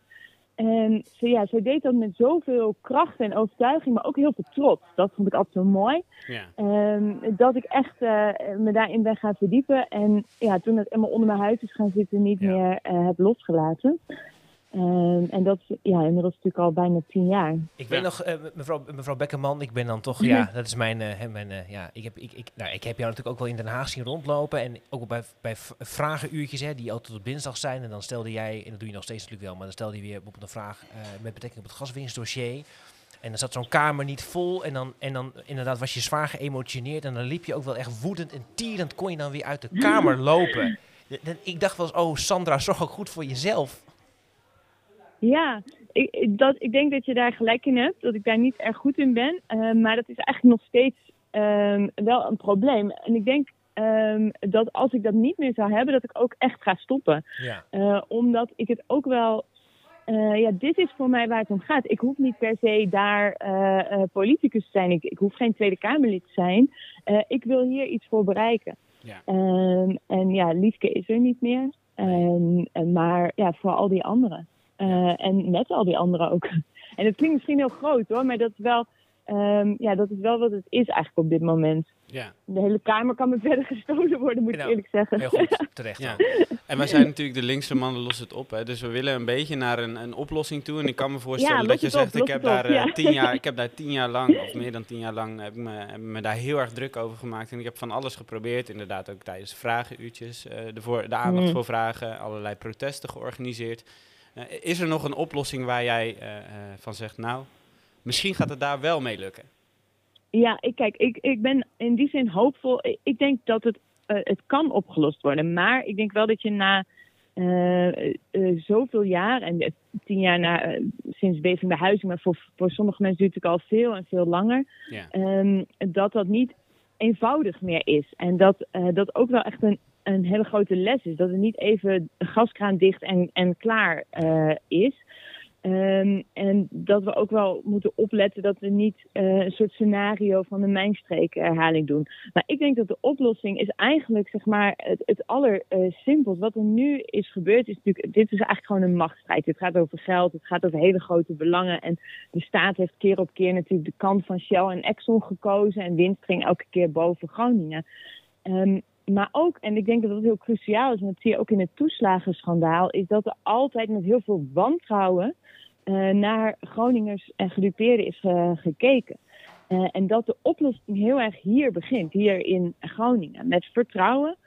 Speaker 4: En ze, ja, zij deed dat met zoveel kracht en overtuiging, maar ook heel veel trots. Dat vond ik altijd zo mooi.
Speaker 2: Ja.
Speaker 4: Ehm, dat ik echt eh, me daarin ben gaan verdiepen. En ja, toen het helemaal onder mijn huid is gaan zitten, niet
Speaker 1: Ja.
Speaker 4: meer eh, heb losgelaten. Ehm, en dat is ja, inmiddels natuurlijk al bijna tien jaar.
Speaker 1: Ik weet
Speaker 2: Ja.
Speaker 1: nog, eh, mevrouw, mevrouw Beckerman, ik ben dan toch, ja, dat is mijn, eh, mijn eh, ja, ik heb, ik, ik, nou, ik heb jou natuurlijk ook wel in Den Haag zien rondlopen en ook bij, bij vragenuurtjes, hè, die altijd op dinsdag zijn en dan stelde jij, en dat doe je nog steeds natuurlijk wel, maar dan stelde je weer bijvoorbeeld een vraag eh, met betrekking op het gaswinstdossier. En dan zat zo'n kamer niet vol en dan, en dan inderdaad was je zwaar geëmotioneerd en dan liep je ook wel echt woedend en tierend kon je dan weer uit de kamer lopen. Ik dacht wel eens, oh Sandra, zorg ook goed voor jezelf.
Speaker 4: Ja, ik, dat, ik denk dat je daar gelijk in hebt, dat ik daar niet erg goed in ben. Eh, maar dat is eigenlijk nog steeds ehm, wel een probleem. En ik denk ehm, dat als ik dat niet meer zou hebben, dat ik ook echt ga stoppen.
Speaker 1: Ja.
Speaker 4: Eh, omdat ik het ook wel. eh, ja, dit is voor mij waar het om gaat. Ik hoef niet per se daar eh, politicus te zijn. Ik, ik hoef geen Tweede Kamerlid te zijn. Ik wil hier iets voor bereiken.
Speaker 2: Ja.
Speaker 4: Ehm, en ja, Liefke is er niet meer. Ehm, maar ja, voor al die anderen. Eh, en met al die anderen ook. En het klinkt misschien heel groot hoor, maar dat is wel, ehm, ja, dat is wel wat het is eigenlijk op dit moment.
Speaker 2: Ja.
Speaker 4: De hele kamer kan me verder gestolen worden, moet ik eerlijk zeggen.
Speaker 1: Heel goed, terecht.
Speaker 2: Ja. En wij zijn natuurlijk de linkse mannen los het op. Hè. Dus we willen een beetje naar een, een oplossing toe. En ik kan me voorstellen
Speaker 4: Ja,
Speaker 2: dat je
Speaker 4: op,
Speaker 2: zegt, ik heb,
Speaker 4: op,
Speaker 2: daar, eh,
Speaker 4: ja.
Speaker 2: tien jaar, ik heb daar tien jaar lang, of meer dan tien jaar lang, heb ik me, heb me daar heel erg druk over gemaakt. En ik heb van alles geprobeerd. Inderdaad ook tijdens vragenuurtjes, eh, de, voor, de aandacht
Speaker 4: Mm.
Speaker 2: voor vragen, allerlei protesten georganiseerd. Eh, is er nog een oplossing waar jij eh, eh, van zegt, nou, misschien gaat het daar wel mee lukken?
Speaker 4: Ja, ik, kijk, ik, ik ben in die zin hoopvol. Ik, ik denk dat het, het kan opgelost worden. Maar ik denk wel dat je na zoveel jaar, en tien jaar na, eh, sinds bezig bij huizing, maar voor, voor sommige mensen duurt het al veel en veel langer,
Speaker 2: Ja.
Speaker 4: ehm, dat dat niet eenvoudig meer is. En dat dat ook wel echt een, een hele grote les is. Dat het niet even gaskraan dicht en, en klaar eh, is. Ehm, en dat we ook wel moeten opletten dat we niet eh, een soort scenario van de mijnstreek herhaling doen. Maar ik denk dat de oplossing is eigenlijk zeg maar het, het allersimpelst. Wat er nu is gebeurd is natuurlijk, dit is eigenlijk gewoon een machtsstrijd. Het gaat over geld, het gaat over hele grote belangen. En de staat heeft keer op keer natuurlijk de kant van Shell en Exxon gekozen. En winst ging elke keer boven Groningen. Ehm, maar ook, en ik denk dat dat heel cruciaal is, en dat zie je ook in het toeslagenschandaal, is dat er altijd met heel veel wantrouwen eh, naar Groningers en gedupeerden is eh, gekeken. Eh, en dat de oplossing heel erg hier begint, hier in Groningen, met vertrouwen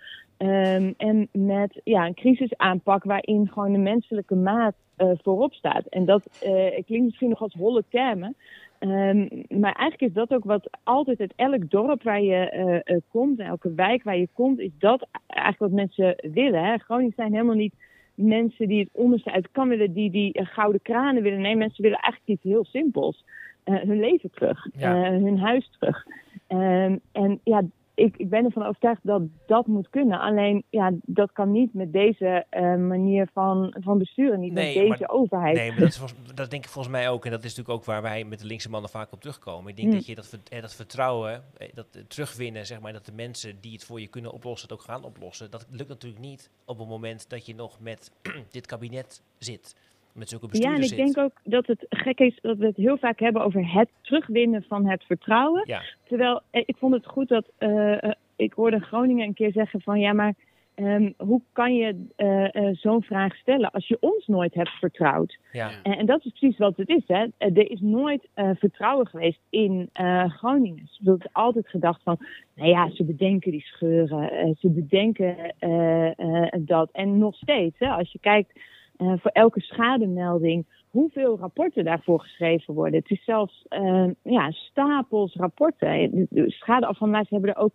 Speaker 4: ehm, en met ja, een crisisaanpak waarin gewoon de menselijke maat eh, voorop staat. En dat eh, klinkt misschien nog als holle termen, Ehm, maar eigenlijk is dat ook wat altijd uit elk dorp waar je eh, komt, en elke wijk waar je komt, is dat eigenlijk wat mensen willen. Hè? Groningers zijn helemaal niet mensen die het onderste uit kan willen, die die gouden kranen willen. Nee, mensen willen eigenlijk iets heel simpels. Hun leven terug,
Speaker 1: Ja.
Speaker 4: hun huis terug. Ehm, en ja, ik, ik ben ervan overtuigd dat dat moet kunnen. Alleen, ja, dat kan niet met deze eh, manier van, van besturen, niet
Speaker 1: Nee,
Speaker 4: met
Speaker 1: maar-
Speaker 4: deze overheid.
Speaker 1: Nee, maar dat, is volgens- dat denk ik volgens mij ook. En dat is natuurlijk ook waar wij met de linkse mannen vaak op terugkomen. Ik denk
Speaker 4: Mm.
Speaker 1: dat je dat, eh, dat vertrouwen, eh, dat terugwinnen, zeg maar, dat de mensen die het voor je kunnen oplossen, het ook gaan oplossen. Dat lukt natuurlijk niet op het moment dat je nog met dit kabinet zit. Met zulke
Speaker 4: Ja,
Speaker 1: bestuurders
Speaker 4: en ik
Speaker 1: zit.
Speaker 4: denk ook dat het gek is dat we het heel vaak hebben over het terugwinnen van het vertrouwen.
Speaker 1: Ja,
Speaker 4: Terwijl eh, ik vond het goed dat eh, eh, ik hoorde Groningen een keer zeggen van ja, maar ehm, hoe kan je eh, eh, zo'n vraag stellen als je ons nooit hebt vertrouwd?
Speaker 1: ja.
Speaker 2: Ja.
Speaker 4: En, en dat is precies wat het is. Hè. Er is nooit eh, vertrouwen geweest in eh Groningen. Er is altijd gedacht van, nou ja, ze bedenken die scheuren, eh, ze bedenken eh, eh, dat. En nog steeds, hè, als je kijkt eh, voor elke schademelding, hoeveel rapporten daarvoor geschreven worden. Het is zelfs eh, ja, stapels rapporten. De- De schadeafhandelaars hebben er ook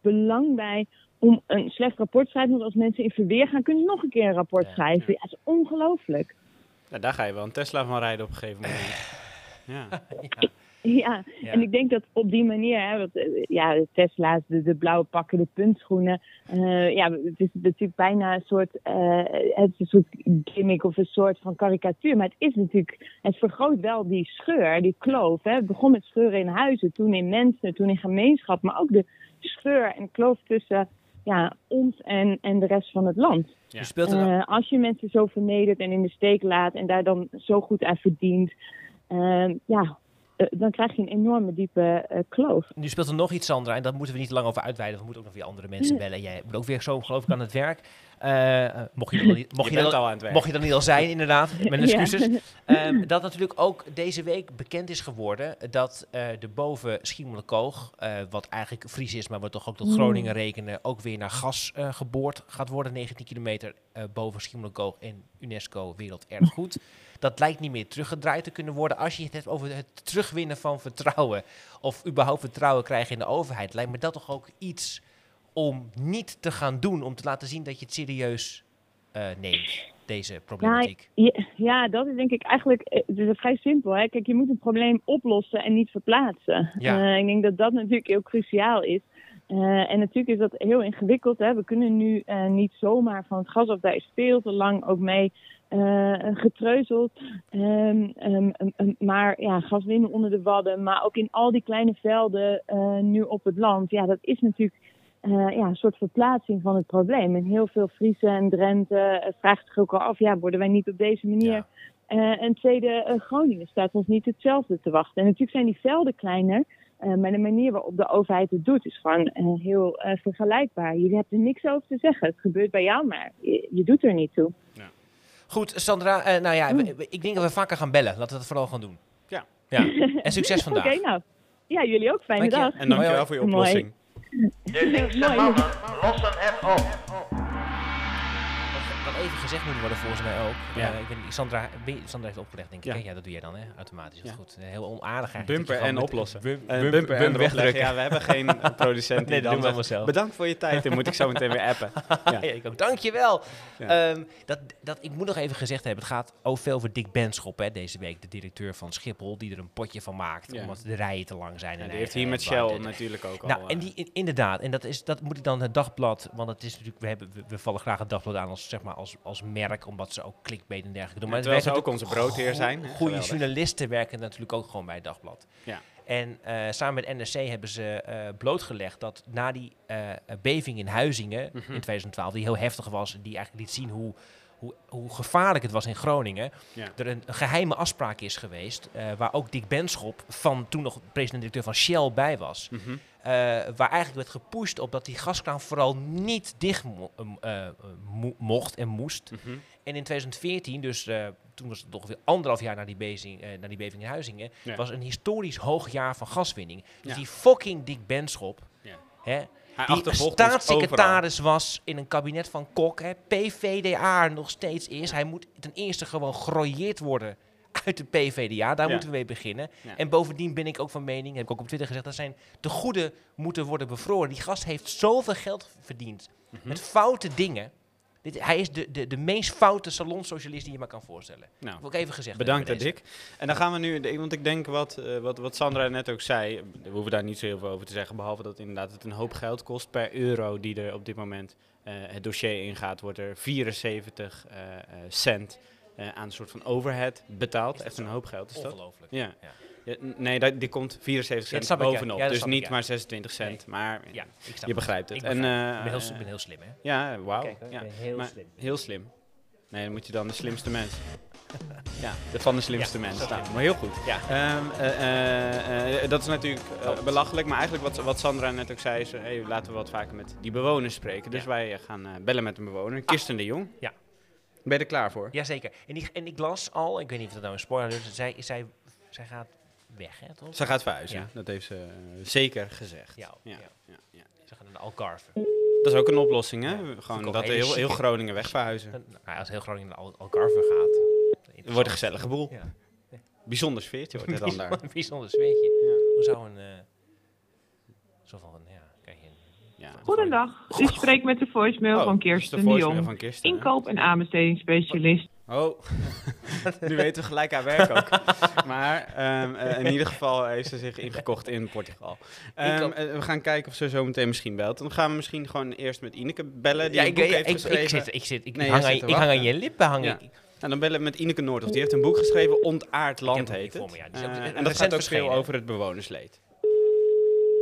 Speaker 4: belang bij om een slecht rapport te schrijven. Want als mensen in verweer gaan, kunnen ze nog een keer een rapport
Speaker 1: Ja.
Speaker 4: schrijven. Ja, dat is ongelooflijk.
Speaker 2: Nou, daar ga je wel een Tesla van rijden op een gegeven moment. Ja.
Speaker 1: ja.
Speaker 4: Ja,
Speaker 1: Ja.
Speaker 4: en ik denk dat op die manier, hè, want, eh, ja, de Tesla's, de, de blauwe pakken, de puntschoenen. eh, ja, het is natuurlijk bijna een soort, eh, het is een soort gimmick of een soort van karikatuur. Maar het is natuurlijk, het vergroot wel die scheur, die kloof. Hè. Het begon met scheuren in huizen, toen in mensen, toen in gemeenschap. Maar ook de scheur en kloof tussen ja, ons en, en de rest van het land.
Speaker 2: Ja.
Speaker 1: Je speelt
Speaker 4: als je mensen zo vernedert en in de steek laat en daar dan zo goed aan verdient, ja, eh, dan krijg je een enorme diepe eh, kloof.
Speaker 1: Nu speelt er nog iets, Sandra, en daar moeten we niet lang over uitweiden. We moeten ook nog weer andere mensen bellen. Jij moet ook weer zo, geloof ik, aan het werk. Eh, eh, mocht je er niet, mocht
Speaker 2: je
Speaker 1: er nog-
Speaker 2: al aan het.
Speaker 1: Mocht je dat niet al zijn, inderdaad. Mijn
Speaker 4: Ja.
Speaker 1: excuses. Ehm, dat natuurlijk ook deze week bekend is geworden dat eh, de boven Schiermonnikoog, wat eigenlijk Fries is, maar we toch ook tot Groningen rekenen, ook weer naar gas geboord gaat worden. 19 kilometer boven Schiermonnikoog in UNESCO Werelderfgoed. Dat lijkt niet meer teruggedraaid te kunnen worden. Als je het hebt over het terugwinnen van vertrouwen, of überhaupt vertrouwen krijgen in de overheid, lijkt me dat toch ook iets om niet te gaan doen, om te laten zien dat je het serieus eh, neemt, deze problematiek?
Speaker 4: Ja, ja, dat is denk ik eigenlijk eh, het is vrij simpel. Hè? Kijk, je moet een probleem oplossen en niet verplaatsen.
Speaker 1: Ja.
Speaker 4: Eh, ik denk dat dat natuurlijk heel cruciaal is. En natuurlijk is dat heel ingewikkeld. Hè? We kunnen nu niet zomaar van het gas af. Daar is veel te lang ook mee getreuzeld. Ehm, ehm, ehm, maar ja, gas winnen onder de wadden. Maar ook in al die kleine velden nu op het land. Ja, dat is natuurlijk eh, ja, een soort verplaatsing van het probleem. En heel veel Friesen en Drenthe eh, vraagt zich ook al af, ja, worden wij niet op deze manier...
Speaker 1: Ja.
Speaker 4: Eh, en tweede, Groningen staat ons niet hetzelfde te wachten. En natuurlijk zijn die velden kleiner, eh, maar de manier waarop de overheid het doet is gewoon heel eh, vergelijkbaar. Je hebt er niks over te zeggen. Het gebeurt bij jou, maar je, je doet er niet toe.
Speaker 1: Goed, Sandra, eh, nou ja, we- ik denk dat we vaker gaan bellen. Laten we dat vooral gaan doen.
Speaker 2: Ja.
Speaker 1: ja. En succes vandaag.
Speaker 4: Oké, nou. Ja, jullie ook. Fijne
Speaker 1: Dank je.
Speaker 4: dag.
Speaker 2: En dankjewel voor je
Speaker 4: mooi.
Speaker 2: oplossing.
Speaker 6: De linkse mannen lossen het op.
Speaker 1: Even gezegd moet worden volgens mij ook.
Speaker 2: Ja.
Speaker 1: Eh, ik Sandra, ben je- Sandra heeft opgelegd, denk ik.
Speaker 2: Ja.
Speaker 1: hè? Ja, dat doe jij dan, hè? Automatisch.
Speaker 2: Ja.
Speaker 1: goed. Eh, Heel onaardig eigenlijk.
Speaker 2: Bumper en
Speaker 1: met-
Speaker 2: oplossen.
Speaker 1: Bum-
Speaker 2: Eh,
Speaker 1: bum-
Speaker 2: bumper en wegdrukken. Ja, we hebben geen eh, producent
Speaker 1: Nee, dat doen we allemaal zelf.
Speaker 2: Bedankt voor je tijd. Dan moet ik zo meteen weer appen.
Speaker 1: Ja. ik ook. Dankjewel.
Speaker 2: Ja.
Speaker 1: Ehm, dat, dat, ik moet nog even gezegd hebben, het gaat ook veel over Dick Benschop hè, deze week, de directeur van Schiphol, die er een potje van maakt,
Speaker 2: Ja.
Speaker 1: omdat de rijen te lang zijn.
Speaker 2: Ja,
Speaker 1: en
Speaker 2: die heeft
Speaker 1: hij-
Speaker 2: hier met
Speaker 1: hij-
Speaker 2: Shell natuurlijk ook al.
Speaker 1: Nou,
Speaker 2: eh,
Speaker 1: en die, in- inderdaad, en dat, is, dat moet ik dan het dagblad, want het is natuurlijk, we, hebben, we, we vallen graag het dagblad aan als, zeg maar, als, als merk, omdat ze ook clickbait en dergelijke doen. Maar
Speaker 2: terwijl
Speaker 1: het
Speaker 2: ook onze broodheer zijn?
Speaker 1: Goede
Speaker 2: Geweldig.
Speaker 1: journalisten werken natuurlijk ook gewoon bij het dagblad.
Speaker 2: Ja.
Speaker 1: En eh, samen met NRC hebben ze eh, blootgelegd dat na die eh, beving in Huizingen
Speaker 2: Mhm.
Speaker 1: in 2012, die heel heftig was, die eigenlijk liet zien hoe, hoe, hoe gevaarlijk het was in Groningen,
Speaker 2: Ja.
Speaker 1: er een, een geheime afspraak is geweest, waar ook Dick Benschop, van toen nog president-directeur van Shell, bij was.
Speaker 2: Mhm.
Speaker 1: Eh, waar eigenlijk werd gepusht op dat die gaskraan vooral niet dicht mo- eh, eh, mo- mocht en moest.
Speaker 2: Mhm.
Speaker 1: En in 2014, dus toen was het ongeveer anderhalf jaar na die, bezing, na die beving in Huizingen,
Speaker 2: Ja.
Speaker 1: was een historisch hoog jaar van gaswinning. Dus
Speaker 2: Ja.
Speaker 1: die fucking Dick Benschop,
Speaker 2: Ja.
Speaker 1: hè, die staatssecretaris was in een kabinet van Kok, hè, PVDA nog steeds is. Hij moet ten eerste gewoon gerooieerd worden uit de PVDA. Daar
Speaker 2: Ja.
Speaker 1: moeten we mee beginnen.
Speaker 2: Ja.
Speaker 1: En bovendien ben ik ook van mening, heb ik ook op Twitter gezegd, dat zijn de goede moeten worden bevroren. Die gast heeft zoveel geld verdiend
Speaker 2: Mhm.
Speaker 1: met foute dingen. Dit, hij is de, de, de meest foute salonsocialist die je maar kan voorstellen.
Speaker 2: Nou,
Speaker 1: Dat wil ik even gezegd
Speaker 2: Bedankt,
Speaker 1: hebben
Speaker 2: Dick. En dan gaan we nu, want ik denk wat, eh, wat, wat Sandra net ook zei, we hoeven daar niet zo heel veel over te zeggen, behalve dat inderdaad het een hoop geld kost per euro die er op dit moment eh, het dossier ingaat, wordt er 74 eh, eh, cent eh, aan een soort van overhead betaald. Echt een hoop geld is dat.
Speaker 1: Ongelooflijk.
Speaker 2: Ja.
Speaker 1: Ja.
Speaker 2: Nee, dat, die komt 74
Speaker 1: Ja, dat
Speaker 2: cent
Speaker 1: ja.
Speaker 2: bovenop. Dus niet maar 26 cent, maar
Speaker 1: Ja,
Speaker 2: je begrijpt het.
Speaker 1: Ik
Speaker 2: En,
Speaker 1: ik ben heel, ben heel slim, hè?
Speaker 2: ja, wauw.
Speaker 1: Kijk,
Speaker 2: ja.
Speaker 1: ben heel
Speaker 2: Maar
Speaker 1: slim.
Speaker 2: Heel slim. Nee, dan moet je dan de slimste mens. ja, de van de slimste
Speaker 1: Ja,
Speaker 2: mens.
Speaker 1: zo
Speaker 2: Nou,
Speaker 1: slim.
Speaker 2: maar heel goed.
Speaker 1: Ja.
Speaker 2: Ehm, eh, dat is natuurlijk
Speaker 1: Klopt.
Speaker 2: belachelijk, maar eigenlijk wat, wat Sandra net ook zei is, hey, laten we wat vaker met die bewoners spreken. Dus
Speaker 1: Ja.
Speaker 2: wij gaan bellen met een bewoner, Kirsten de Jong.
Speaker 1: Ja.
Speaker 2: Ben je er klaar voor?
Speaker 1: Jazeker. En, die, en ik las al, ik weet niet of dat nou een spoiler is, zij, zij, zij gaat weg, hè, toch?
Speaker 2: Ze gaat verhuizen,
Speaker 1: Ja.
Speaker 2: dat heeft ze eh, zeker gezegd.
Speaker 1: Ja,
Speaker 2: Ja,
Speaker 1: ja.
Speaker 2: ja, ja.
Speaker 1: Ze gaat naar de Algarve.
Speaker 2: Dat is ook een oplossing, hè? Gewoon dat heel, heel Groningen wegverhuizen.
Speaker 1: En, nou, als heel Groningen naar Al Algarve gaat.
Speaker 2: Het wordt een gezellige boel.
Speaker 1: Ja.
Speaker 2: Bijzonder sfeertje wordt het dan daar.
Speaker 1: Een bijzonder sfeertje.
Speaker 2: Ja.
Speaker 1: Hoe zou een... eh zo van, ja.
Speaker 8: Goedendag, u spreekt met de voicemail
Speaker 2: Oh,
Speaker 8: van Kirsten
Speaker 2: de
Speaker 8: de Jong,
Speaker 2: van Kirsten,
Speaker 8: inkoop- en aanbestedingsspecialist.
Speaker 2: Oh, nu weten we gelijk haar werk ook. Maar ehm, eh, in ieder geval heeft ze zich ingekocht in Portugal. Ehm, eh, we gaan kijken of ze zo meteen misschien belt. Dan gaan we misschien gewoon eerst met Ineke bellen, die
Speaker 1: Ja,
Speaker 2: een
Speaker 1: ik,
Speaker 2: boek
Speaker 1: ik,
Speaker 2: heeft
Speaker 1: ik,
Speaker 2: geschreven.
Speaker 1: ik zit, ik, zit, ik,
Speaker 2: Nee,
Speaker 1: hang, aan, ik hang aan je lippen. Hang
Speaker 2: Ja.
Speaker 1: ik.
Speaker 2: Nou, dan bellen we met Ineke Noordhoff. Die heeft een boek geschreven, Ontaard Land heet het.
Speaker 1: voor me, ja. Die is ook
Speaker 2: Eh, en dat gaat ook veel over het bewonersleed.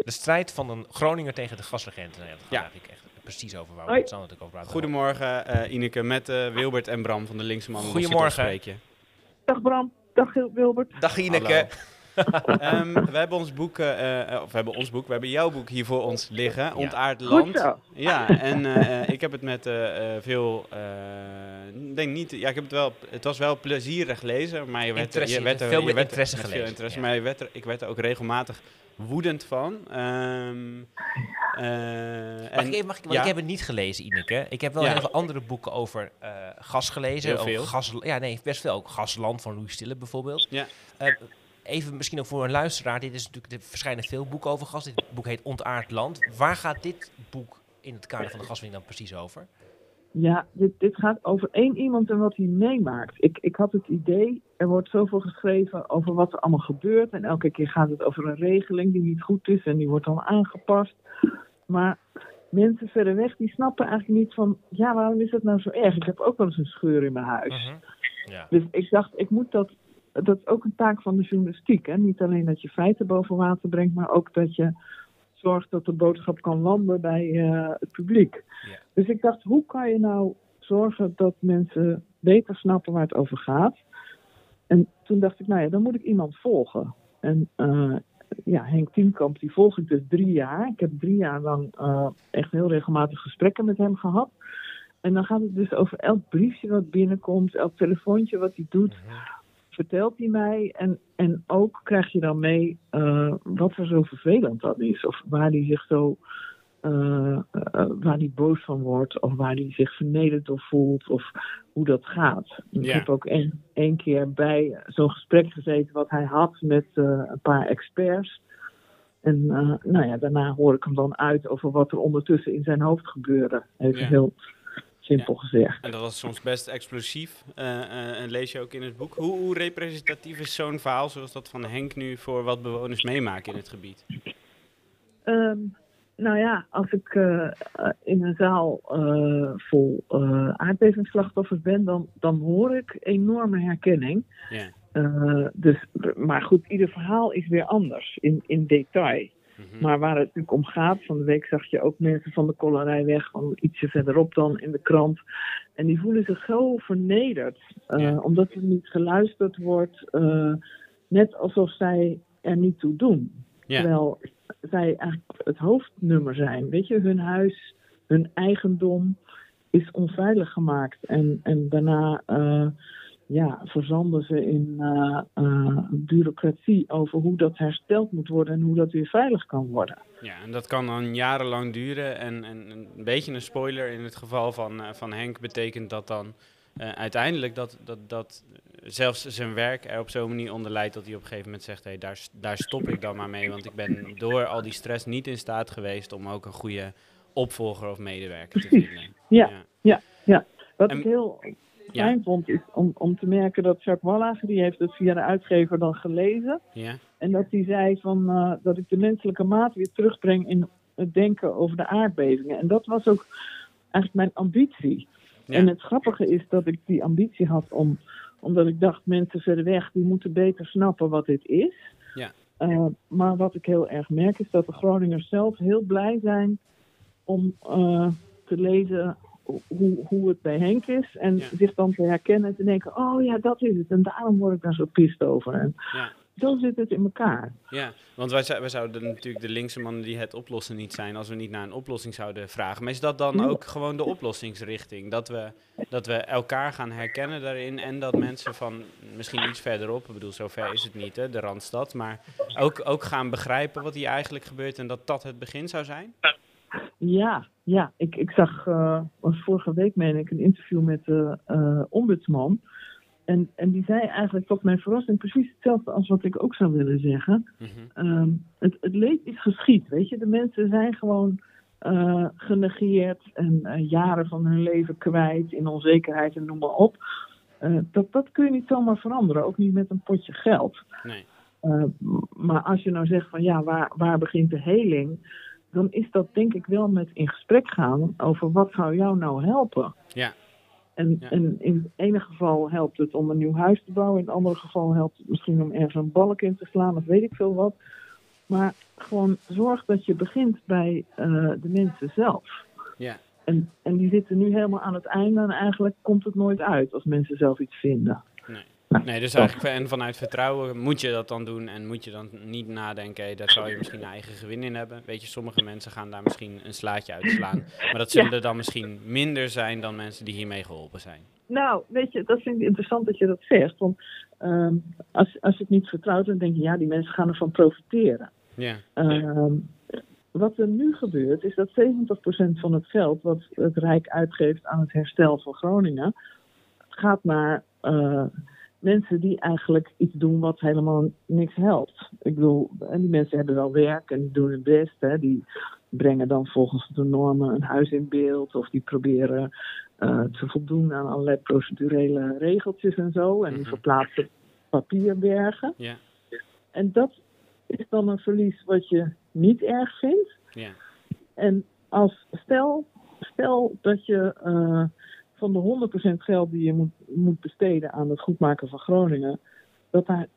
Speaker 1: De strijd van een Groninger tegen de gasregenten. Nou ja, dat gaat
Speaker 2: Ja.
Speaker 1: echt precies over waar we het zo natuurlijk over praten.
Speaker 2: Goedemorgen eh, Ineke, met eh, Wilbert en Bram van de Linkse Man.
Speaker 1: Goedemorgen.
Speaker 8: Dag Bram, dag Wilbert.
Speaker 1: Dag Ineke.
Speaker 2: Ehm, we hebben ons boek, eh, of we hebben ons boek, we hebben jouw boek hier voor ons liggen, Ontaard
Speaker 8: Goed
Speaker 2: Land.
Speaker 8: zo.
Speaker 2: Ja, en ik heb het met eh, eh, veel, eh, ik denk niet, ja, ik heb het wel, het was wel plezierig lezen, maar je werd,
Speaker 1: Interesse,
Speaker 2: je werd er,
Speaker 1: veel
Speaker 2: je
Speaker 1: met
Speaker 2: werd er-
Speaker 1: interesse
Speaker 2: met
Speaker 1: gelezen,
Speaker 2: Veel interesse,
Speaker 1: ja.
Speaker 2: maar je werd er, ik werd er ook regelmatig woedend van. Ehm, eh,
Speaker 1: Mag
Speaker 2: en-
Speaker 1: ik even, mag ik, want
Speaker 2: ja.
Speaker 1: ik heb het niet gelezen, Ineke. Ik heb wel
Speaker 2: Ja.
Speaker 1: heel veel andere boeken over eh, gas gelezen.
Speaker 2: Heel veel.
Speaker 1: Gas, ja, nee, best veel. Ook Gasland van Louis Stille bijvoorbeeld.
Speaker 2: Ja.
Speaker 1: Eh, even misschien ook voor een luisteraar. Dit is natuurlijk, er verschijnen veel boeken over gas. Dit boek heet Ontaard Land. Waar gaat dit boek in het kader van de gaswinning dan precies over?
Speaker 8: Ja, dit, dit gaat over één iemand en wat hij meemaakt. Ik, ik had het idee, er wordt zoveel geschreven over wat er allemaal gebeurt. En elke keer gaat het over een regeling die niet goed is en die wordt dan aangepast. Maar mensen verder weg, die snappen eigenlijk niet van, ja, waarom is het nou zo erg? Ik heb ook wel eens een scheur in mijn huis.
Speaker 1: Mhm. Ja.
Speaker 8: Dus ik dacht, ik moet dat. Dat is ook een taak van de journalistiek. Hè? Niet alleen dat je feiten boven water brengt, maar ook dat je zorgt dat de boodschap kan landen bij eh, het publiek.
Speaker 1: Ja.
Speaker 8: Dus ik dacht, hoe kan je nou zorgen dat mensen beter snappen waar het over gaat? En toen dacht ik, nou ja, dan moet ik iemand volgen. En eh, ja, Henk Tiemkamp, die volg ik dus drie jaar. Ik heb drie jaar lang eh, echt heel regelmatig gesprekken met hem gehad. En dan gaat het dus over elk briefje wat binnenkomt, elk telefoontje wat hij doet, vertelt hij mij. En, en ook krijg je dan mee eh, wat er zo vervelend aan is. Of waar hij zich zo, eh, eh, waar hij boos van wordt. Of waar hij zich vernederd door voelt. Of hoe dat gaat. Ik heb ook één keer bij zo'n gesprek gezeten wat hij had met eh, een paar experts. En nou ja, daarna hoor ik hem dan uit over wat er ondertussen in zijn hoofd gebeurde. Even
Speaker 2: Ja.
Speaker 8: heel simpel gezegd.
Speaker 2: En dat was soms best explosief. en lees je ook in het boek. Hoe, hoe representatief is zo'n verhaal zoals dat van Henk nu voor wat bewoners meemaken in het gebied?
Speaker 8: Ehm, nou ja, als ik eh, eh, in een zaal eh, vol eh aardbevingsslachtoffers ben, dan, dan hoor ik enorme herkenning.
Speaker 2: Ja.
Speaker 8: Dus, maar goed, ieder verhaal is weer anders in, in detail.
Speaker 2: Mhm.
Speaker 8: Maar waar het natuurlijk om gaat, van de week zag je ook mensen van de kollerij weg, van ietsje verderop dan in de krant. En die voelen zich zo vernederd,
Speaker 2: Ja.
Speaker 8: omdat er niet geluisterd wordt, net alsof zij er niet toe doen.
Speaker 2: Ja.
Speaker 8: Terwijl zij eigenlijk het hoofdnummer zijn. Weet je, hun huis, hun eigendom is onveilig gemaakt. En, en daarna eh, ja, verzanden ze in eh, eh, bureaucratie over hoe dat hersteld moet worden en hoe dat weer veilig kan worden.
Speaker 2: Ja, en dat kan dan jarenlang duren. En, en een beetje een spoiler in het geval van, van Henk betekent dat dan eh, uiteindelijk dat, dat, dat zelfs zijn werk er op zo'n manier onder leidt dat hij op een gegeven moment zegt, hey, daar, daar stop ik dan maar mee. Want ik ben door al die stress niet in staat geweest om ook een goede opvolger of medewerker te vinden.
Speaker 8: Ja.
Speaker 2: Ja.
Speaker 8: Wat
Speaker 2: En-
Speaker 8: ik heel
Speaker 2: Ja.
Speaker 8: fijn vond, is om, om te merken dat Jacques Wallager, die heeft het via de uitgever dan gelezen.
Speaker 2: Ja,
Speaker 8: En dat hij zei van, eh, dat ik de menselijke maat weer terugbreng in het denken over de aardbevingen. En dat was ook eigenlijk mijn ambitie.
Speaker 2: Ja.
Speaker 8: En het grappige is dat ik die ambitie had om, omdat ik dacht, mensen verder weg, die moeten beter snappen wat dit is.
Speaker 2: Ja.
Speaker 8: Eh, maar wat ik heel erg merk is dat de Groningers zelf heel blij zijn om eh, te lezen hoe, hoe het bij Henk is. En
Speaker 2: Ja.
Speaker 8: zich dan te herkennen en te denken, oh ja, dat is het. En daarom word ik daar zo pist over. En
Speaker 2: ja.
Speaker 8: Zo zit het in elkaar.
Speaker 2: Ja, want wij, wij zouden natuurlijk de linkse mannen die het oplossen niet zijn als we niet naar een oplossing zouden vragen. Maar is dat dan
Speaker 8: Ja.
Speaker 2: ook gewoon de oplossingsrichting? Dat we, dat we elkaar gaan herkennen daarin en dat mensen van misschien iets verderop, ik bedoel, zover is het niet, hè, de Randstad, maar ook, ook gaan begrijpen wat hier eigenlijk gebeurt en dat dat het begin zou zijn?
Speaker 8: Ja, ja. Ik, ik zag, eh, was vorige week meen ik, een interview met de eh, ombudsman. En, en die zei eigenlijk tot mijn verrassing precies hetzelfde als wat ik ook zou willen zeggen.
Speaker 2: Mhm.
Speaker 8: Ehm, het, het leed is geschied, weet je. De mensen zijn gewoon eh, genegeerd en eh, jaren van hun leven kwijt in onzekerheid en noem maar op. Eh, dat, dat kun je niet zomaar veranderen, ook niet met een potje geld.
Speaker 2: Nee.
Speaker 8: Maar als je nou zegt van ja, waar, waar begint de heling? Dan is dat denk ik wel met in gesprek gaan over wat zou jou nou helpen.
Speaker 2: Ja.
Speaker 8: En,
Speaker 2: Ja.
Speaker 8: en in het ene geval helpt het om een nieuw huis te bouwen. In het andere geval helpt het misschien om ergens een balk in te slaan of weet ik veel wat. Maar gewoon zorg dat je begint bij uh, de mensen zelf.
Speaker 2: Ja.
Speaker 8: En, en die zitten nu helemaal aan het einde en eigenlijk komt het nooit uit als mensen zelf iets vinden.
Speaker 2: Nee, dus eigenlijk en vanuit vertrouwen moet je dat dan doen en moet je dan niet nadenken, hey, daar zou je misschien een eigen gewin in hebben. Weet je, sommige mensen gaan daar misschien een slaatje uitslaan, maar dat zullen
Speaker 8: Ja.
Speaker 2: er dan misschien minder zijn dan mensen die hiermee geholpen zijn.
Speaker 8: Nou, weet je, dat vind ik interessant dat je dat zegt. Want ehm, als, als je het niet vertrouwt, dan denk je, ja, die mensen gaan ervan profiteren.
Speaker 2: Ja,
Speaker 8: Ehm, wat er nu gebeurt, is dat 70% van het geld wat het Rijk uitgeeft aan het herstel van Groningen, gaat naar eh, mensen die eigenlijk iets doen wat helemaal niks helpt. Ik bedoel, en die mensen hebben wel werk en die doen hun best. Hè. Die, brengen dan volgens de normen een huis in beeld. Of die proberen eh, te voldoen aan allerlei procedurele regeltjes en zo. En die
Speaker 2: Mhm.
Speaker 8: verplaatsen papierbergen.
Speaker 2: Ja.
Speaker 8: En dat is dan een verlies wat je niet erg vindt.
Speaker 2: Ja.
Speaker 8: En als stel, stel dat je eh, van de 100% geld die je moet, moet besteden aan het goedmaken van Groningen, dat daar 20%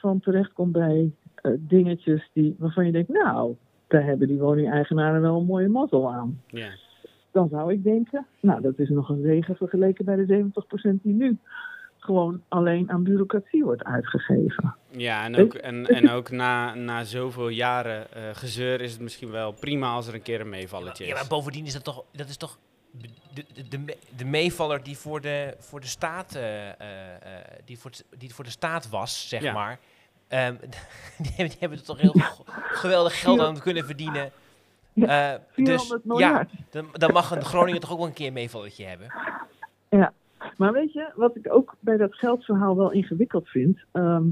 Speaker 8: van terechtkomt bij eh, dingetjes die, waarvan je denkt, nou, daar hebben die woningeigenaren wel een mooie mazzel aan.
Speaker 2: Ja.
Speaker 8: Dan zou ik denken, nou, dat is nog een zegen vergeleken bij de 70% die nu gewoon alleen aan bureaucratie wordt uitgegeven.
Speaker 2: Ja, en ook, en, en ook na, na zoveel jaren eh, gezeur is het misschien wel prima als er een keer een meevalletje
Speaker 1: Ja, maar
Speaker 2: is.
Speaker 1: bovendien is dat toch, dat is toch de, de, de, me- de meevaller die voor de, voor de staat, eh, eh, eh, die, voor die voor de staat was, zeg
Speaker 2: Ja.
Speaker 1: maar. Ehm, die, hebben, die hebben er toch heel g- geweldig geld aan kunnen verdienen. Eh, dus
Speaker 8: 400
Speaker 1: ja, dan, dan mag een Groningen toch ook wel een keer een meevalletje hebben.
Speaker 8: Maar weet je, wat ik ook bij dat geldverhaal wel ingewikkeld vind. ehm,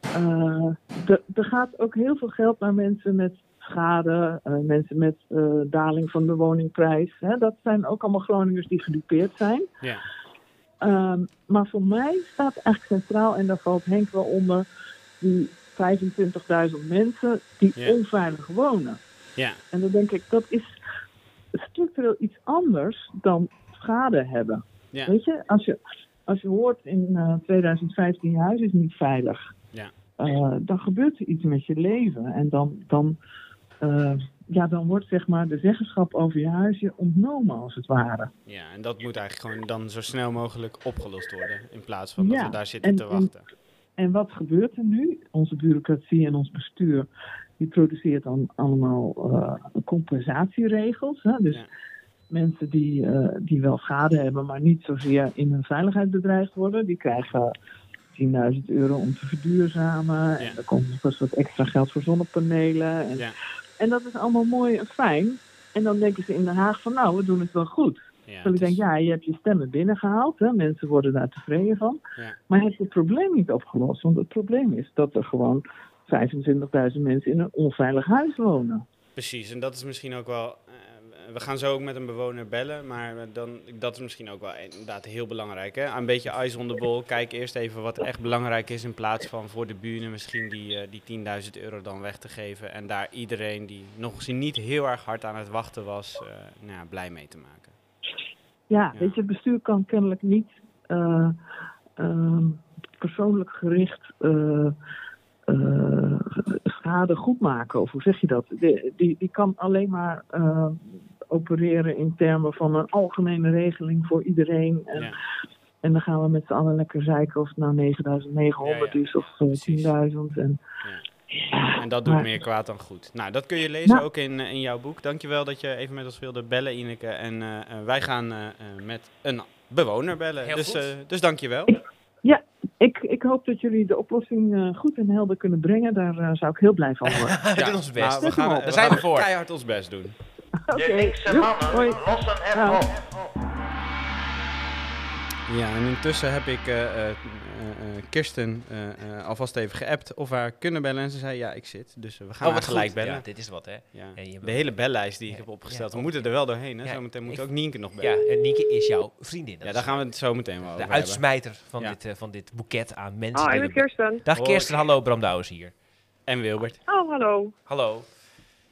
Speaker 8: eh, er- er gaat ook heel veel geld naar mensen met schade, eh, mensen met eh, daling van de woningprijs. Hè? Dat zijn ook allemaal Groningers die gedupeerd zijn.
Speaker 2: Ja.
Speaker 8: Ehm, maar voor mij staat eigenlijk centraal, en daar valt Henk wel onder, die 25.000 mensen die
Speaker 2: Ja.
Speaker 8: onveilig wonen.
Speaker 2: Ja.
Speaker 8: En dan denk ik, dat is structureel iets anders dan schade hebben.
Speaker 2: Ja.
Speaker 8: Weet je, als je, als je hoort in eh, 2015 je huis is niet veilig,
Speaker 2: Ja.
Speaker 8: eh, dan gebeurt er iets met je leven. En dan, dan, eh, ja, dan wordt zeg maar de zeggenschap over je huis je ontnomen als het ware.
Speaker 2: Ja, en dat moet eigenlijk gewoon dan zo snel mogelijk opgelost worden. In plaats van dat
Speaker 8: Ja,
Speaker 2: we daar zitten
Speaker 8: en-
Speaker 2: te
Speaker 8: en-
Speaker 2: wachten.
Speaker 8: En wat gebeurt er nu? Onze bureaucratie en ons bestuur, die produceert dan allemaal eh, compensatieregels. Hè? Dus
Speaker 2: Ja.
Speaker 8: mensen die, eh, die wel schade hebben, maar niet zozeer in hun veiligheid bedreigd worden, die krijgen 10.000 euro om te verduurzamen.
Speaker 2: Ja.
Speaker 8: En er komt nog eens wat extra geld voor zonnepanelen. En,
Speaker 2: Ja.
Speaker 8: En dat is allemaal mooi en fijn. En dan denken ze in Den Haag van nou, we doen het wel goed.
Speaker 2: Ja,
Speaker 8: ik denk, ja, je hebt je stemmen binnengehaald. Hè? Mensen worden daar tevreden van.
Speaker 2: Ja.
Speaker 8: Maar je hebt het probleem niet opgelost. Want het probleem is dat er gewoon 25.000 mensen in een onveilig huis wonen.
Speaker 2: Precies, en dat is misschien ook wel. Eh, we gaan zo ook met een bewoner bellen, maar dan, dat is misschien ook wel inderdaad heel belangrijk. Hè? Een beetje ice on the ball. Kijk eerst even wat echt belangrijk is, in plaats van voor de buren misschien die, eh, die 10.000 euro dan weg te geven. En daar iedereen die nog eens niet heel erg hard aan het wachten was, eh, nou ja, blij mee te maken.
Speaker 8: Ja,
Speaker 2: Ja.
Speaker 8: weet je, het bestuur kan kennelijk niet eh, ehm, persoonlijk gericht schade goed maken. Of hoe zeg je dat? Die, die, die kan alleen maar opereren in termen van een algemene regeling voor iedereen. En,
Speaker 2: Ja.
Speaker 8: en dan gaan we met z'n allen lekker zeiken of het nou 9900
Speaker 2: Ja, ja.
Speaker 8: is of eh,
Speaker 2: Precies.
Speaker 8: 10.000. En,
Speaker 2: En dat doet
Speaker 8: Maar-
Speaker 2: meer kwaad dan goed. Nou, dat kun je lezen
Speaker 8: Nou.
Speaker 2: ook in, eh, in jouw boek. Dankjewel dat je even met ons wilde bellen, Ineke. En eh, eh, wij gaan eh, eh, met een bewoner bellen.
Speaker 1: Heel
Speaker 2: dus,
Speaker 1: goed.
Speaker 2: eh, dus dankjewel.
Speaker 8: ik, ik hoop dat jullie de oplossing eh, goed en helder kunnen brengen. Daar eh, zou ik heel blij van worden.
Speaker 1: we
Speaker 2: Ja,
Speaker 1: doen ons best.
Speaker 2: nou, we gaan, eh, we
Speaker 1: zijn we voor.
Speaker 2: keihard ons best doen.
Speaker 6: De linkse mannen
Speaker 8: hoi.
Speaker 6: lossen het
Speaker 8: Ja.
Speaker 6: op.
Speaker 2: Ja, en intussen heb ik eh, eh, eh, Kirsten eh, eh, alvast even geappt of we haar kunnen bellen. En ze zei, ja, ik zit. Dus we gaan
Speaker 1: Oh, wat
Speaker 2: gelijk
Speaker 1: goed.
Speaker 2: bellen.
Speaker 1: Ja, dit is wat, hè.
Speaker 2: Ja. De hele bellijst die ik heb opgesteld.
Speaker 1: ja,
Speaker 2: we moeten er wel doorheen. Hè?
Speaker 1: Ja,
Speaker 2: Zometeen moet
Speaker 1: ik-
Speaker 2: ook Nienke nog bellen.
Speaker 1: Ja, en Nienke is jouw vriendin.
Speaker 2: Ja, daar gaan we het zo meteen wel over
Speaker 1: de uitsmijter van,
Speaker 2: Ja.
Speaker 1: dit, van dit boeket aan mensen.
Speaker 9: Ah,
Speaker 1: die
Speaker 9: ik ben Kirsten.
Speaker 1: Dag. Kirsten, hallo Bram Douwes hier.
Speaker 2: En Wilbert.
Speaker 9: Oh, hallo.
Speaker 1: Hallo.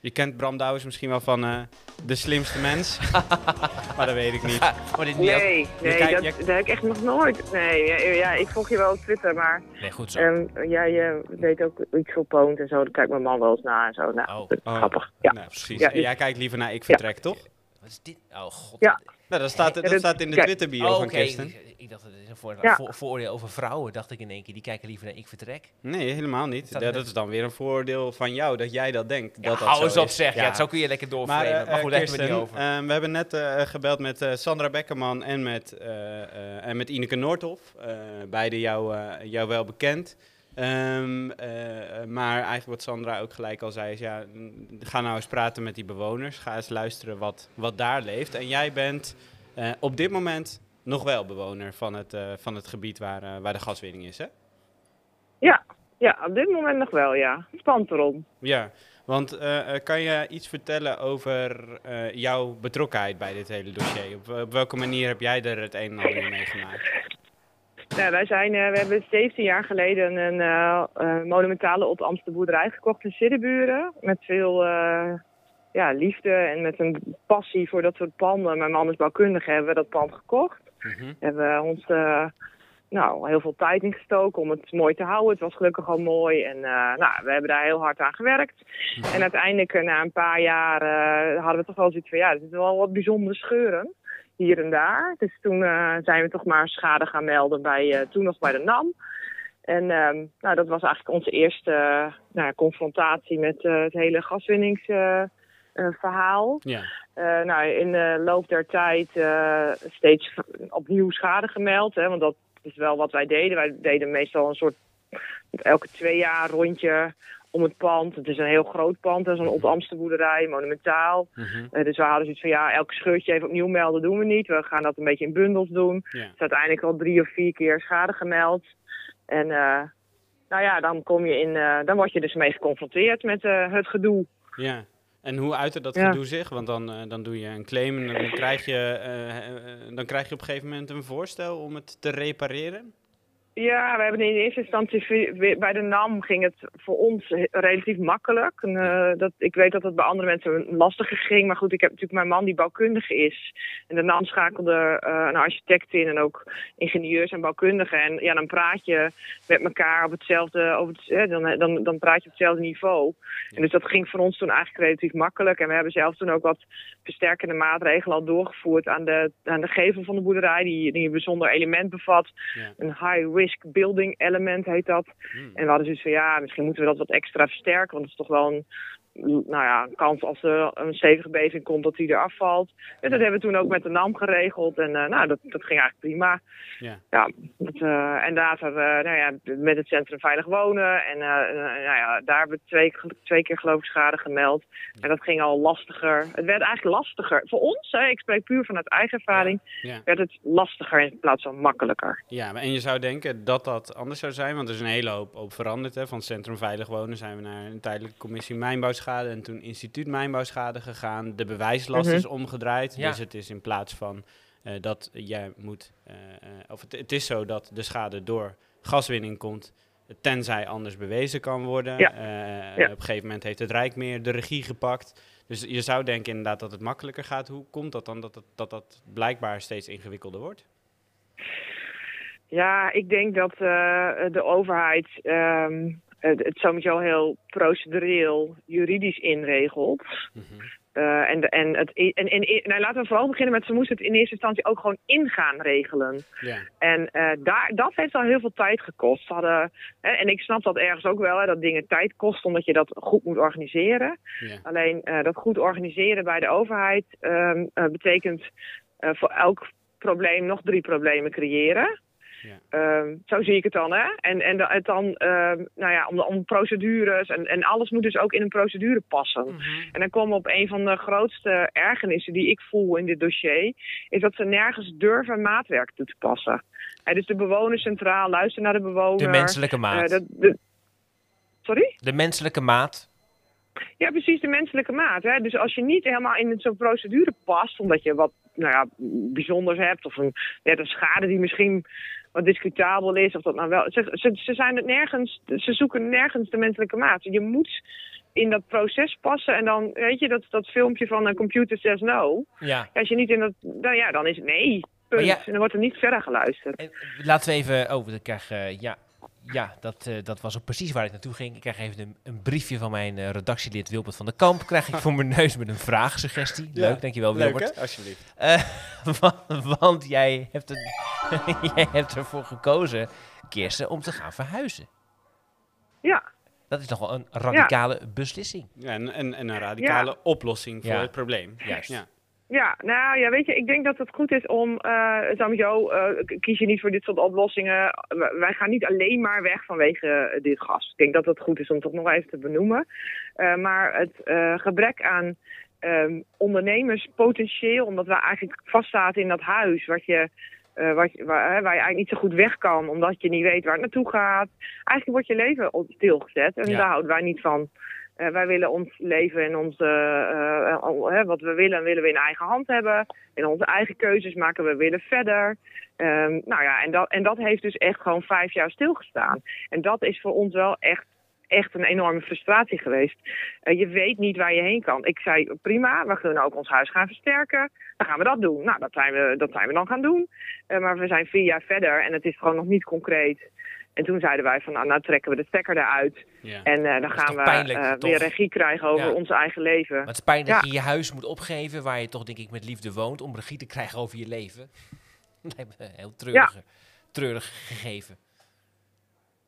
Speaker 2: Je kent Bram Douwens misschien wel van eh, De Slimste Mens. maar dat weet ik niet.
Speaker 1: Maar dit niet
Speaker 9: Nee, dat,
Speaker 2: jij-
Speaker 9: dat heb ik echt nog nooit. Nee, ja, ja, ik volg je wel op Twitter, maar
Speaker 1: Nee, goed zo.
Speaker 9: ehm jij eh, deed ook iets voor Poont en zo. Daar kijkt mijn man wel eens naar en zo. Nou,
Speaker 1: Oh.
Speaker 2: Oh.
Speaker 9: grappig. Ja.
Speaker 2: Nou, precies.
Speaker 9: Ja,
Speaker 2: En jij kijkt liever naar Ik Vertrek, toch?
Speaker 1: Wat is dit? Oh god.
Speaker 9: Ja.
Speaker 2: Nou, dat staat, dat
Speaker 9: dat-
Speaker 2: staat in de
Speaker 9: kijk.
Speaker 2: Twitter-bio
Speaker 1: Oh,
Speaker 2: van
Speaker 1: oké.
Speaker 2: Kirsten.
Speaker 1: Ik, ik dacht dat het is een voor,
Speaker 9: Ja.
Speaker 1: voor- vooroordeel over vrouwen, dacht ik in één keer. Die kijken liever naar Ik Vertrek.
Speaker 2: Nee, helemaal niet. Dat is dan weer een voordeel van jou, dat jij dat denkt.
Speaker 1: Ja,
Speaker 2: dat dat
Speaker 1: hou
Speaker 2: zo
Speaker 1: eens op zeg. Ja. zo kun je lekker
Speaker 2: Maar,
Speaker 1: doorvragen. Maar,
Speaker 2: eh, eh,
Speaker 1: goed, daar hebben we het
Speaker 2: Kirsten,
Speaker 1: niet over.
Speaker 2: eh, we hebben net eh, gebeld met Sandra Bekkerman en met, en met Ineke Noordhoff. Eh, beide jou, jou wel bekend. Ehm, eh, maar eigenlijk wat Sandra ook gelijk al zei is, ja, ga nou eens praten met die bewoners. Ga eens luisteren wat, wat daar leeft. En jij bent eh, op dit moment nog wel bewoner van het, eh, van het gebied waar, waar de gaswinning is, hè?
Speaker 9: Ja, ja, op dit moment nog wel, ja. Spant erom.
Speaker 2: Ja, Want kan je iets vertellen over jouw betrokkenheid bij dit hele dossier? Op, op welke manier heb jij er het een en ander in meegemaakt?
Speaker 9: Nou, wij zijn, eh, we hebben 17 jaar geleden een eh, eh, monumentale Oldamster boerderij gekocht in Siddeburen. Met veel ja, liefde en met een passie voor dat soort panden. Mijn man is bouwkundige, hebben we dat pand gekocht.
Speaker 2: Mhm.
Speaker 9: Hebben we ons nou, heel veel tijd in gestoken om het mooi te houden. Het was gelukkig al mooi en nou, we hebben daar heel hard aan gewerkt. En uiteindelijk, na een paar jaar, hadden we toch wel zoiets van... ja, er zitten wel wat bijzondere scheuren hier en daar. Dus toen eh, zijn we toch maar schade gaan melden bij, eh, toen nog bij de NAM. En ehm, nou, dat was eigenlijk onze eerste eh, nou, confrontatie met het hele gaswinningsverhaal.
Speaker 2: Ja.
Speaker 9: Eh, nou, in de loop der tijd steeds opnieuw schade gemeld. Hè, want dat is wel wat wij deden. Wij deden meestal een soort elke twee jaar rondje om het pand. Het is een heel groot pand, dat is een Old-Amsterboerderij, monumentaal.
Speaker 2: Mhm.
Speaker 9: Eh, dus we hadden zoiets van, ja, elk scheurtje even opnieuw melden doen we niet. We gaan dat een beetje in bundels doen.
Speaker 2: Ja.
Speaker 9: Dus uiteindelijk al drie of vier keer schade gemeld. En eh, nou ja, dan, kom je in, eh, dan word je dus mee geconfronteerd met het gedoe.
Speaker 2: Ja. En hoe uitte dat
Speaker 9: Ja.
Speaker 2: gedoe zich? Want dan, dan doe je een claim en dan krijg, je, dan krijg je op een gegeven moment een voorstel om het te repareren.
Speaker 9: Ja, we hebben in eerste instantie bij de NAM ging het voor ons relatief makkelijk. En, eh, dat, ik weet dat het bij andere mensen lastiger ging. Maar goed, ik heb natuurlijk mijn man die bouwkundige is. En de NAM schakelde eh, een architect in en ook ingenieurs en bouwkundigen. En ja, dan praat je met elkaar op hetzelfde, over het, dan, dan, dan praat je op hetzelfde niveau. En dus dat ging voor ons toen eigenlijk relatief makkelijk. En we hebben zelf toen ook wat versterkende maatregelen al doorgevoerd aan de, aan de gevel van de boerderij. Die, die een bijzonder element bevat.
Speaker 2: Ja.
Speaker 9: Een high-risk building element heet dat.
Speaker 2: Hmm.
Speaker 9: En we hadden zoiets van, ja, misschien moeten we dat wat extra versterken. Want het is toch wel een, nou ja, een kans als er een stevige beving komt dat die eraf valt. En dat hebben we toen ook met de NAM geregeld. En eh, nou, dat, dat ging eigenlijk prima.
Speaker 2: Ja.
Speaker 9: Ja, dat, eh, en later nou ja, met het Centrum Veilig Wonen. En eh, nou ja, daar hebben we twee, twee keer geloof ik schade gemeld. En dat ging al lastiger. Het werd eigenlijk lastiger. Voor ons, hè, ik spreek puur vanuit eigen ervaring,
Speaker 2: Ja.
Speaker 9: werd het lastiger in plaats van makkelijker.
Speaker 2: Ja, en je zou denken dat dat anders zou zijn, want er is een hele hoop op veranderd. Hè. Van het Centrum Veilig Wonen zijn we naar een tijdelijke commissie mijnbouwschade en toen instituut mijnbouwschade gegaan. De bewijslast
Speaker 9: Mhm.
Speaker 2: is omgedraaid,
Speaker 1: Ja.
Speaker 2: dus het is in plaats van eh, dat jij moet, eh, eh, of het, het is zo dat de schade door gaswinning komt, tenzij anders bewezen kan worden.
Speaker 9: Ja.
Speaker 2: Eh,
Speaker 9: Ja.
Speaker 2: Op een gegeven moment heeft het Rijk meer de regie gepakt. Dus je zou denken inderdaad dat het makkelijker gaat. Hoe komt dat dan dat het, dat, dat blijkbaar steeds ingewikkelder wordt?
Speaker 9: Ja, ik denk dat eh, de overheid ehm, het, het sowieso heel procedureel, juridisch inregelt.
Speaker 2: Mhm.
Speaker 9: Eh, en, en, het, en, en, nou, laten we vooral beginnen met ze moesten het in eerste instantie ook gewoon in gaan regelen.
Speaker 2: Ja.
Speaker 9: En eh, daar, dat heeft al heel veel tijd gekost. Hadden, hè, en ik snap dat ergens ook wel, hè, dat dingen tijd kosten omdat je dat goed moet organiseren.
Speaker 2: Ja.
Speaker 9: Alleen eh, dat goed organiseren bij de overheid ehm, eh, betekent eh, voor elk probleem nog drie problemen creëren.
Speaker 2: Ja.
Speaker 9: Ehm, zo zie ik het dan, hè? En, en het dan, ehm, nou ja, om, om procedures en, en alles moet dus ook in een procedure passen. En dan komen we op een van de grootste ergernissen die ik voel in dit dossier, is dat ze nergens durven maatwerk toe te passen. Dus de bewoner centraal, luister naar de bewoner.
Speaker 1: De menselijke maat.
Speaker 9: Eh, de- sorry?
Speaker 1: De menselijke maat.
Speaker 9: Ja, precies, de menselijke maat. Hè? Dus als je niet helemaal in zo'n procedure past, omdat je wat nou ja, bijzonders hebt, of een, net een schade die misschien wat discutabel is, of dat nou wel. Ze, ze, ze zijn het nergens, ze zoeken nergens de menselijke maat. Je moet in dat proces passen en dan, weet je, dat, dat filmpje van een computer says no.
Speaker 1: Ja.
Speaker 9: Als je niet in dat, dan, ja, dan is het nee. Punt.
Speaker 1: Ja-
Speaker 9: En dan wordt er niet verder geluisterd.
Speaker 1: En laten we even. Oh, ik krijg. eh, ja, ja dat, eh, dat was ook precies waar ik naartoe ging. Ik krijg even een, een briefje van mijn eh, redactielid Wilbert van der Kamp. Krijg ik voor mijn neus met een vraagsuggestie.
Speaker 2: Ja,
Speaker 1: Leuk, dankjewel
Speaker 2: Leuk
Speaker 1: Wilbert.
Speaker 2: hè? Alsjeblieft.
Speaker 1: Eh, wa- want jij hebt, een, jij hebt ervoor gekozen, Kirsten, om te gaan verhuizen.
Speaker 9: Ja.
Speaker 1: Dat is nogal een radicale beslissing.
Speaker 2: Ja, en, en, en een radicale oplossing voor
Speaker 1: Ja.
Speaker 2: het probleem.
Speaker 1: Juist.
Speaker 2: Ja.
Speaker 9: Ja, nou ja, weet je, ik denk dat het goed is om, uh, sowieso uh, kies je niet voor dit soort oplossingen. Wij gaan niet alleen maar weg vanwege uh, dit gas. Ik denk dat het goed is om dat nog even te benoemen. Uh, maar het uh, gebrek aan um, ondernemerspotentieel, omdat we eigenlijk vastzaten in dat huis, wat je, uh, wat, waar, waar, je eigenlijk niet zo goed weg kan, omdat je niet weet waar het naartoe gaat. Eigenlijk wordt je leven op stilgezet en
Speaker 1: Ja.
Speaker 9: daar houden wij niet van. Eh, wij willen ons leven en onze, eh, eh, wat we willen, willen we in eigen hand hebben. En onze eigen keuzes maken we willen verder. Ehm, nou ja, en dat, en dat heeft dus echt gewoon vijf jaar stilgestaan. En dat is voor ons wel echt, echt een enorme frustratie geweest. Je weet niet waar je heen kan. Ik zei, prima, we kunnen ook ons huis gaan versterken. Dan gaan we dat doen. Nou, dat zijn we, dat zijn we dan gaan doen. Maar we zijn vier jaar verder en het is gewoon nog niet concreet. En toen zeiden wij van, nou, nou trekken we de stekker eruit.
Speaker 2: Ja.
Speaker 9: En eh, dan gaan we
Speaker 1: pijnlijk,
Speaker 9: eh, weer regie krijgen over
Speaker 1: Ja.
Speaker 9: ons eigen leven.
Speaker 1: Maar het is pijn dat
Speaker 9: Ja.
Speaker 1: je je huis moet opgeven, waar je toch denk ik met liefde woont, om regie te krijgen over je leven. Heel treurig, treurig gegeven.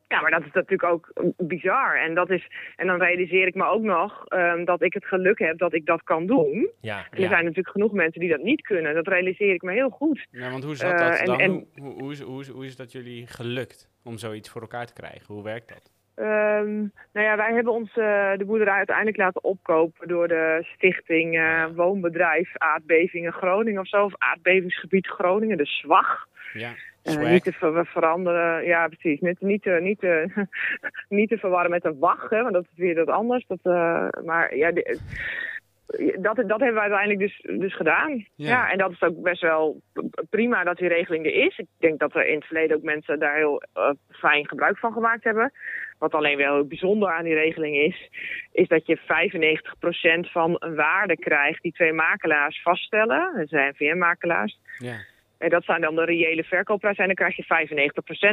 Speaker 9: Ja, maar dat is natuurlijk ook eh, bizar. En, dat is, en dan realiseer ik me ook nog ehm, dat ik het geluk heb dat ik dat kan doen.
Speaker 1: Ja,
Speaker 9: En er
Speaker 1: ja.
Speaker 9: zijn natuurlijk genoeg mensen die dat niet kunnen. Dat realiseer ik me heel goed.
Speaker 2: Ja, want hoe
Speaker 9: Eh,
Speaker 2: dat
Speaker 9: en-
Speaker 2: dan?
Speaker 9: en-
Speaker 2: hoe, hoe, hoe, is, hoe, is, hoe is dat jullie gelukt om zoiets voor elkaar te krijgen? Hoe werkt dat?
Speaker 9: Ehm, nou ja, wij hebben ons eh, de boerderij uiteindelijk laten opkopen door de stichting eh, Woonbedrijf Aardbevingen Groningen of zo. Of Aardbevingsgebied Groningen, de SWAG.
Speaker 2: Ja,
Speaker 9: Eh,
Speaker 2: swag.
Speaker 9: niet te ver- veranderen, ja precies. Niet, niet, te, niet, te, niet te verwarren met een WAG, hè, want dat is weer wat anders. Dat, eh, maar ja, de- dat, dat hebben we uiteindelijk dus, dus gedaan.
Speaker 2: Ja.
Speaker 9: Ja. en dat is ook best wel prima dat die regeling er is. Ik denk dat er in het verleden ook mensen daar heel eh, fijn gebruik van gemaakt hebben. Wat alleen wel heel bijzonder aan die regeling is, is dat je 95% van een waarde krijgt die twee makelaars vaststellen. Dat zijn VM-makelaars.
Speaker 2: Ja.
Speaker 9: En dat zijn dan de reële verkoopprijzen en dan krijg je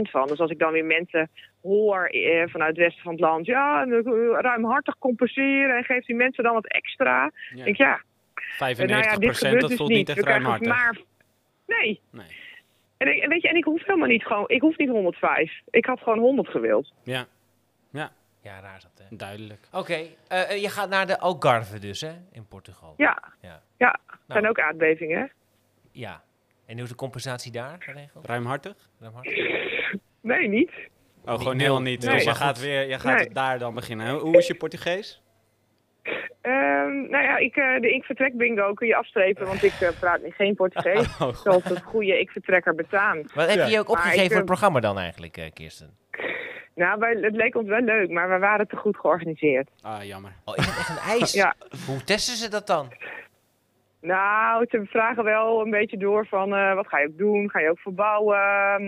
Speaker 9: 95% van. Dus als ik dan weer mensen hoor eh, vanuit het westen van het land... ja, ruimhartig compenseren en geeft die mensen dan wat extra.
Speaker 2: Ja.
Speaker 9: denk ik, ja,
Speaker 2: 95
Speaker 9: nou ja, dit gebeurt
Speaker 2: dat
Speaker 9: dus
Speaker 2: voelt
Speaker 9: niet.
Speaker 2: niet echt ruimhartig.
Speaker 9: Maar, nee.
Speaker 2: Nee.
Speaker 9: En, ik- weet je, en ik hoef helemaal niet gewoon... Ik hoef niet 105. Ik had gewoon 100 gewild.
Speaker 2: Ja, ja,
Speaker 1: Ja, raar is dat, hè.
Speaker 2: duidelijk.
Speaker 1: Oké, eh, eh, je gaat naar de Algarve dus, hè, in Portugal.
Speaker 9: Ja,
Speaker 1: Ja.
Speaker 9: ja. Het zijn
Speaker 1: Nou.
Speaker 9: ook aardbevingen, hè?
Speaker 1: Ja. En hoe is de compensatie daar geregeld?
Speaker 2: Ruimhartig?
Speaker 9: Nee, niet.
Speaker 2: Oh, gewoon heel niet.
Speaker 1: Nee.
Speaker 2: Dus je gaat, weer, je gaat
Speaker 9: Nee.
Speaker 2: daar dan beginnen. Hoe- is je Portugees?
Speaker 9: Ehm, nou ja, ik, eh, de ik vertrek bingo kun je afstrepen, want ik eh, praat niet- geen Portugees.
Speaker 2: Oh, goed.
Speaker 9: zoals het goede ik vertrekker betaamt.
Speaker 1: Wat heb je je ook opgegeven
Speaker 9: ik,
Speaker 1: voor het programma dan eigenlijk, eh, Kirsten?
Speaker 9: Nou, wij, het leek ons wel leuk, maar we waren te goed georganiseerd.
Speaker 2: Ah, jammer.
Speaker 1: Oh, is het echt een ijs?
Speaker 9: Ja.
Speaker 1: Hoe testen ze dat dan?
Speaker 9: Nou, ze vragen wel een beetje door van eh, wat ga je ook doen? Ga je ook verbouwen?